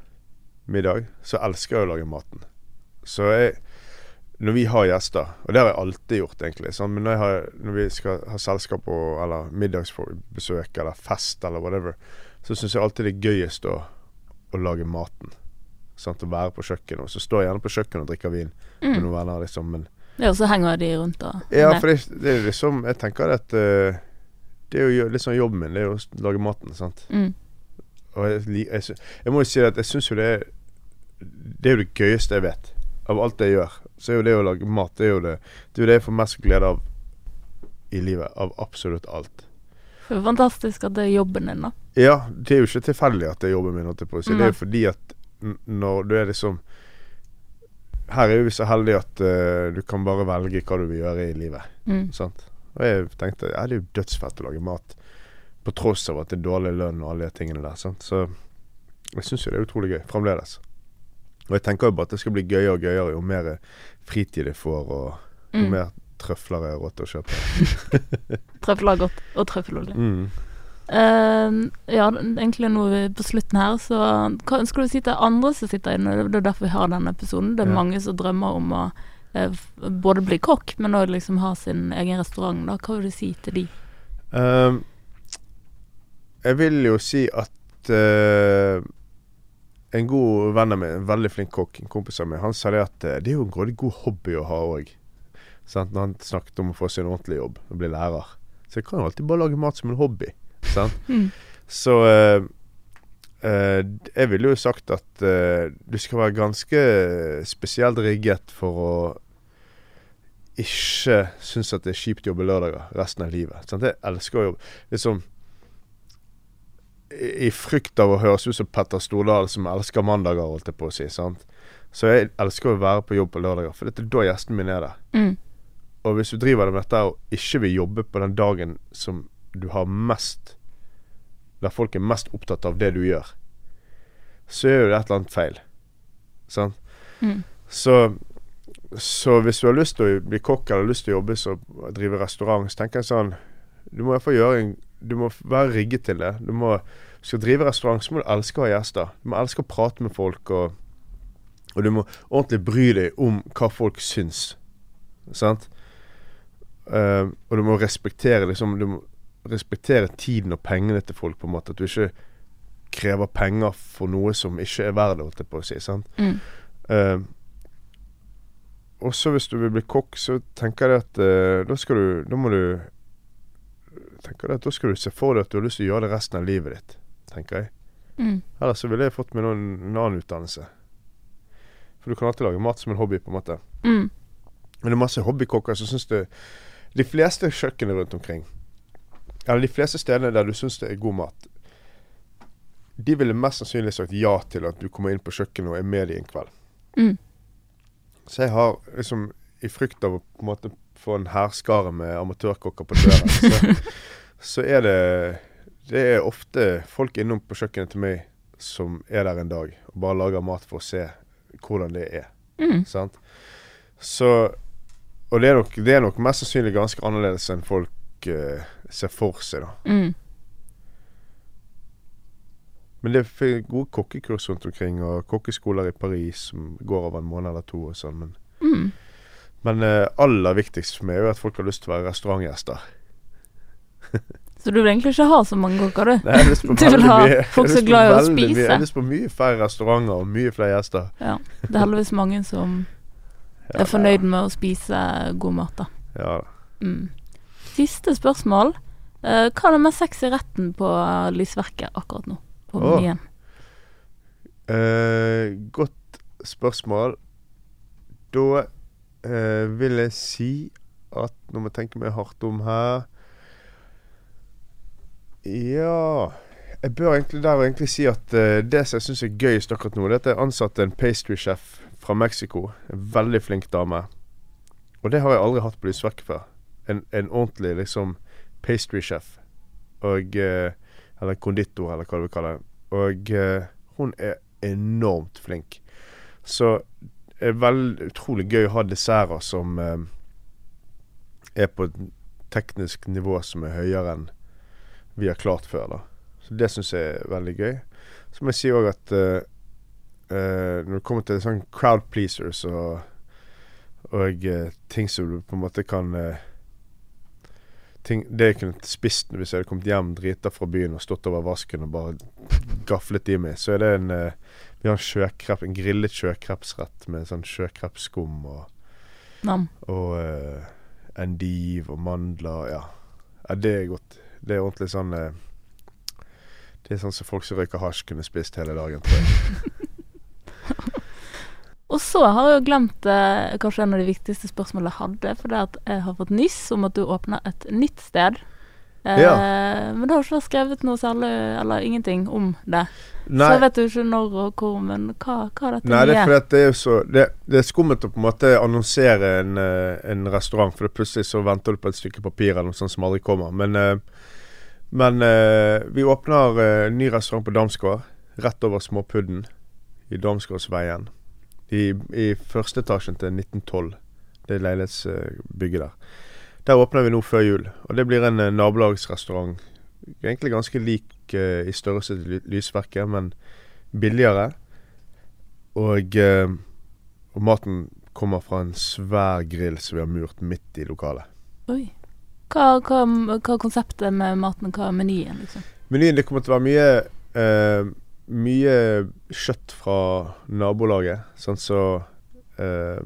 middag, så elsker jeg å lage maten. Så jeg Når vi har gjester, og det har jeg alltid gjort, egentlig, sånn, men når, har, når vi skal ha selskap og, eller middagsbesøk eller fest eller whatever, så syns jeg alltid det er gøyest å, å lage maten. Sant? Å være på kjøkkenet. Og så står jeg gjerne på kjøkkenet og drikker vin med Mm. noen venner, liksom. Men Ja, og så henger de rundt og ja, for det, det er liksom Jeg tenker at uh, det er jo litt sånn jobben min, det er jo å lage maten, sant. mm. Og jeg, jeg, jeg må jo si at jeg syns jo det er Det er jo det gøyeste jeg vet. Av alt jeg gjør, så er jo det å lage mat Det er jo det Det er jo det jeg får mest glede av i livet. Av absolutt alt. Det er fantastisk at det er jobben din, da. Ja, det er jo ikke tilfeldig at det er jobben min. Det er jo fordi at når du er liksom Her er jo vi så heldige at uh, du kan bare velge hva du vil gjøre i livet. Mm. Sant? Og jeg tenkte ja, det er jo dødsfett å lage mat. På tross av at det er dårlig lønn og alle de tingene der. Sant? Så jeg syns jo det er utrolig gøy. Fremdeles. Og jeg tenker jo bare at det skal bli gøyere og gøyere jo mer fritid jeg får, og jo Mm. mer trøfler jeg har råd til å kjøpe. [LAUGHS] Trøfler godt, og trøffelolje. Mm. Uh, ja, egentlig nå er på slutten her, så hva ønsker du å si til andre som sitter inne? Det er derfor vi har denne episoden. Det er Ja. mange som drømmer om å uh, både bli kokk, men òg liksom ha sin egen restaurant. Da. Hva vil du si til de? Ehm, jeg vil jo si at uh, en god venn av meg, en veldig flink kokk, en kompis av meg, han sa det at eh, det er jo en grådig god hobby å ha òg. Når han snakket om å få seg en ordentlig jobb og bli lærer. Så jeg kan jo alltid bare lage mat som en hobby. Sant? [LAUGHS] Mm. Så uh, uh, jeg ville jo sagt at uh, du skal være ganske spesielt rigget for å ikke synes at det er kjipt å jobbe lørdager resten av livet. Sant? Jeg elsker å jobbe. Liksom i, I frykt av å høres ut som Petter Stordal som elsker mandager, holdt jeg på å si. Sant? Så jeg elsker å være på jobb på lørdager, for det er da gjesten min er der. Mm. Og hvis du driver med dette og ikke vil jobbe på den dagen som du har mest Der folk er mest opptatt av det du gjør, så er jo det et eller annet feil. Sant? Mm. Så, så hvis du har lyst til å bli kokk eller lyst til å jobbe og drive restaurant, så tenker jeg sånn Du må i hvert fall gjøre en du må være rigget til det. Du må skal drive restaurant, så må du elske å ha gjester. Du må elske å prate med folk, og, og du må ordentlig bry deg om hva folk syns. Sant? Uh, og du må respektere liksom Du må respektere tiden og pengene til folk, på en måte. At du ikke krever penger for noe som ikke er verdt det, holdt jeg på å si. Sant? Mm. Uh, også hvis du vil bli kokk, så tenker jeg at uh, da skal du Da må du tenker jeg at Da skal du se for deg at du har lyst til å gjøre det resten av livet ditt, tenker jeg. Mm. Ellers så ville jeg fått meg noen, en annen utdannelse. For du kan alltid lage mat som en hobby, på en måte. Mm. Men det er masse hobbykokker som syns det De fleste kjøkkenene rundt omkring, eller de fleste stedene der du syns det er god mat, de ville mest sannsynlig sagt ja til at du kommer inn på kjøkkenet og er med dem en kveld. Mm. Så jeg har liksom, i frykt av å på en måte få en hærskare med amatørkokker på døren, så, [LAUGHS] så er det Det er ofte folk innom på kjøkkenet til meg som er der en dag og bare lager mat for å se hvordan det er. Mm. Sant? Så Og det er nok, det er nok mest sannsynlig ganske annerledes enn folk uh, ser for seg, da. Mm. Men det er gode kokkekurs rundt omkring, og kokkeskoler i Paris som går over en måned eller to og sånn. Men, Mm. men uh, aller viktigst for meg er jo at folk har lyst til å være restaurantgjester. [LAUGHS] Så du vil egentlig ikke ha så mange kokker, du? Nei, jeg har lyst på [LAUGHS] Du vil ha mye- folk som er glad i å spise? mye-. Jeg har lyst på mye færre restauranter og mye flere gjester. Ja. Det er heldigvis mange som [LAUGHS] Ja, er fornøyd med å spise god mat, da. Ja, Mm. Siste spørsmål. Uh, hva er den mest sexy retten på lysverket akkurat nå? På menyen? Uh, godt spørsmål. Da uh, vil jeg si at Nå må jeg tenke meg hardt om her. Ja Jeg bør egentlig der egentlig si at eh, det som jeg syns er gøyest akkurat nå, det er at jeg ansatte en pastry-sjef fra Mexico. En veldig flink dame. Og det har jeg aldri hatt på lysverket før. En, en ordentlig liksom pastry-sjef. Og eh, Eller konditor, eller hva du vil kalle det. Og eh, hun er enormt flink. Så det er veldig utrolig gøy å ha desserter som er på et teknisk nivå som er høyere enn vi har klart før. da. Så det syns jeg er veldig gøy. Så må jeg si òg at uh, uh, når det kommer til sånn crowd pleasers og, og uh, ting som du på en måte kan ting, Det jeg kunne spist hvis jeg hadde kommet hjem drita fra byen og stått over vasken og bare gaflet i meg, så er det en Vi har en sjøkrepp, en grillet sjøkrepsrett med sånn sjøkrepsskum og, Nam. og endiv og mandler. Ja. ja, det er godt. Det er ordentlig sånn eh, Det er sånn som folk som røyker hasj kunne spist hele dagen, tror jeg. [LAUGHS] Og så har jeg jo glemt eh, kanskje en av de viktigste spørsmålene jeg hadde. For det er at jeg har fått nyss om at du åpner et nytt sted. Eh, Men det har ikke vært skrevet noe særlig, eller ingenting, om det. Nei. Så jeg vet jo ikke når og hvor, men hva, hva dette Nei, det er fordi det er jo så Det, det er skummelt å på en måte annonsere en, eh, en restaurant, for plutselig så venter du på et stykke papir eller noe sånt som aldri kommer. Men, eh, men eh, vi åpner eh, ny restaurant på Damsgård, rett over Småpudden i Damsgårdsveien. I, I første etasjen til 1912. Det leilighetsbygget der. Der åpner vi nå før jul, og det blir en eh, nabolagsrestaurant. Egentlig ganske lik eh, i størrelse til Lysverket, men billigere. Og, eh, og maten kommer fra en svær grill som vi har murt midt i lokalet. Oi. Hva, hva, hva er konseptet med maten? Hva er menyen, liksom? Menyen det kommer til å være mye eh, Mye kjøtt fra nabolaget. Sånn så eh,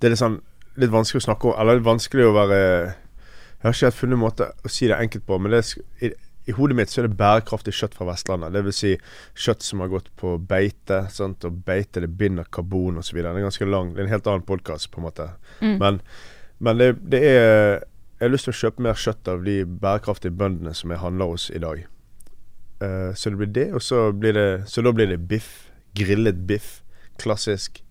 Det er litt sånn Litt vanskelig å snakke om Eller litt vanskelig å være Jeg har ikke helt funnet en måte å si det enkelt på, men det er, i, hodet mitt så er det bærekraftig kjøtt fra Vestlandet. Det vil si kjøtt som har gått på beite. Sant? Og beite det binder karbon osv. Det er ganske lang. Det er en helt annen podkast, på en måte. Mm. Men, men det, det er Jeg har lyst til å kjøpe mer kjøtt av de bærekraftige bøndene som jeg handler hos i dag. Uh, så det blir det, og så blir det Så da blir det biff. Grillet biff. Klassisk.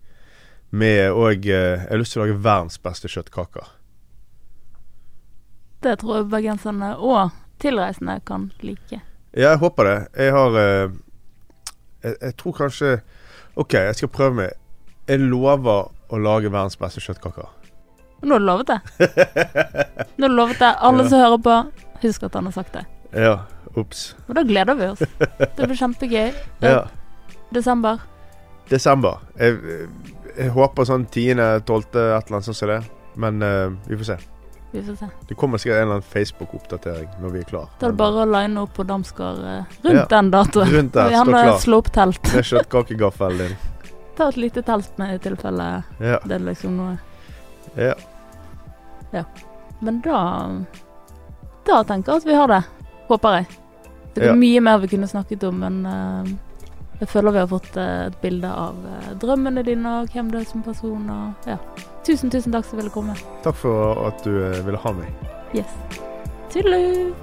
Med og eh, Jeg har lyst til å lage verdens beste kjøttkaker. Det tror jeg bergenserne og tilreisende kan like. Ja, jeg håper det. Jeg har eh, jeg, jeg tror kanskje OK, jeg skal prøve meg. Jeg lover å lage verdens beste kjøttkaker. Nå har du lovet det. [LAUGHS] Nå har du lovet det. Alle som hører på, husk at han har sagt det. Ja. Ops. Og da gleder vi oss. Det blir kjempegøy. [LAUGHS] Ja. Desember. Desember. Jeg, jeg håper sånn 10.-12., et eller annet sånt som det. Men uh, vi får se. Vi får se. Det kommer sikkert en eller annen Facebook-oppdatering når vi er klar. Da er det bare å line opp på Damsgård eh, rundt Ja. den datoen. Rundt der, [LAUGHS] stå klar. slå opp telt. Med kjøttkakegaffelen din. Ta et lite telt med i tilfelle Ja. det er liksom noe ja. Men da Da tenker jeg at vi har det. Håper jeg. Det er Ja. mye mer vi kunne snakket om, men uh, jeg føler vi har fått uh, et bilde av uh, drømmene dine og hvem du er som person. Og, ja. Tusen, tusen takk som ville komme. Takk for at du ville ha meg. Yes. Tudelu!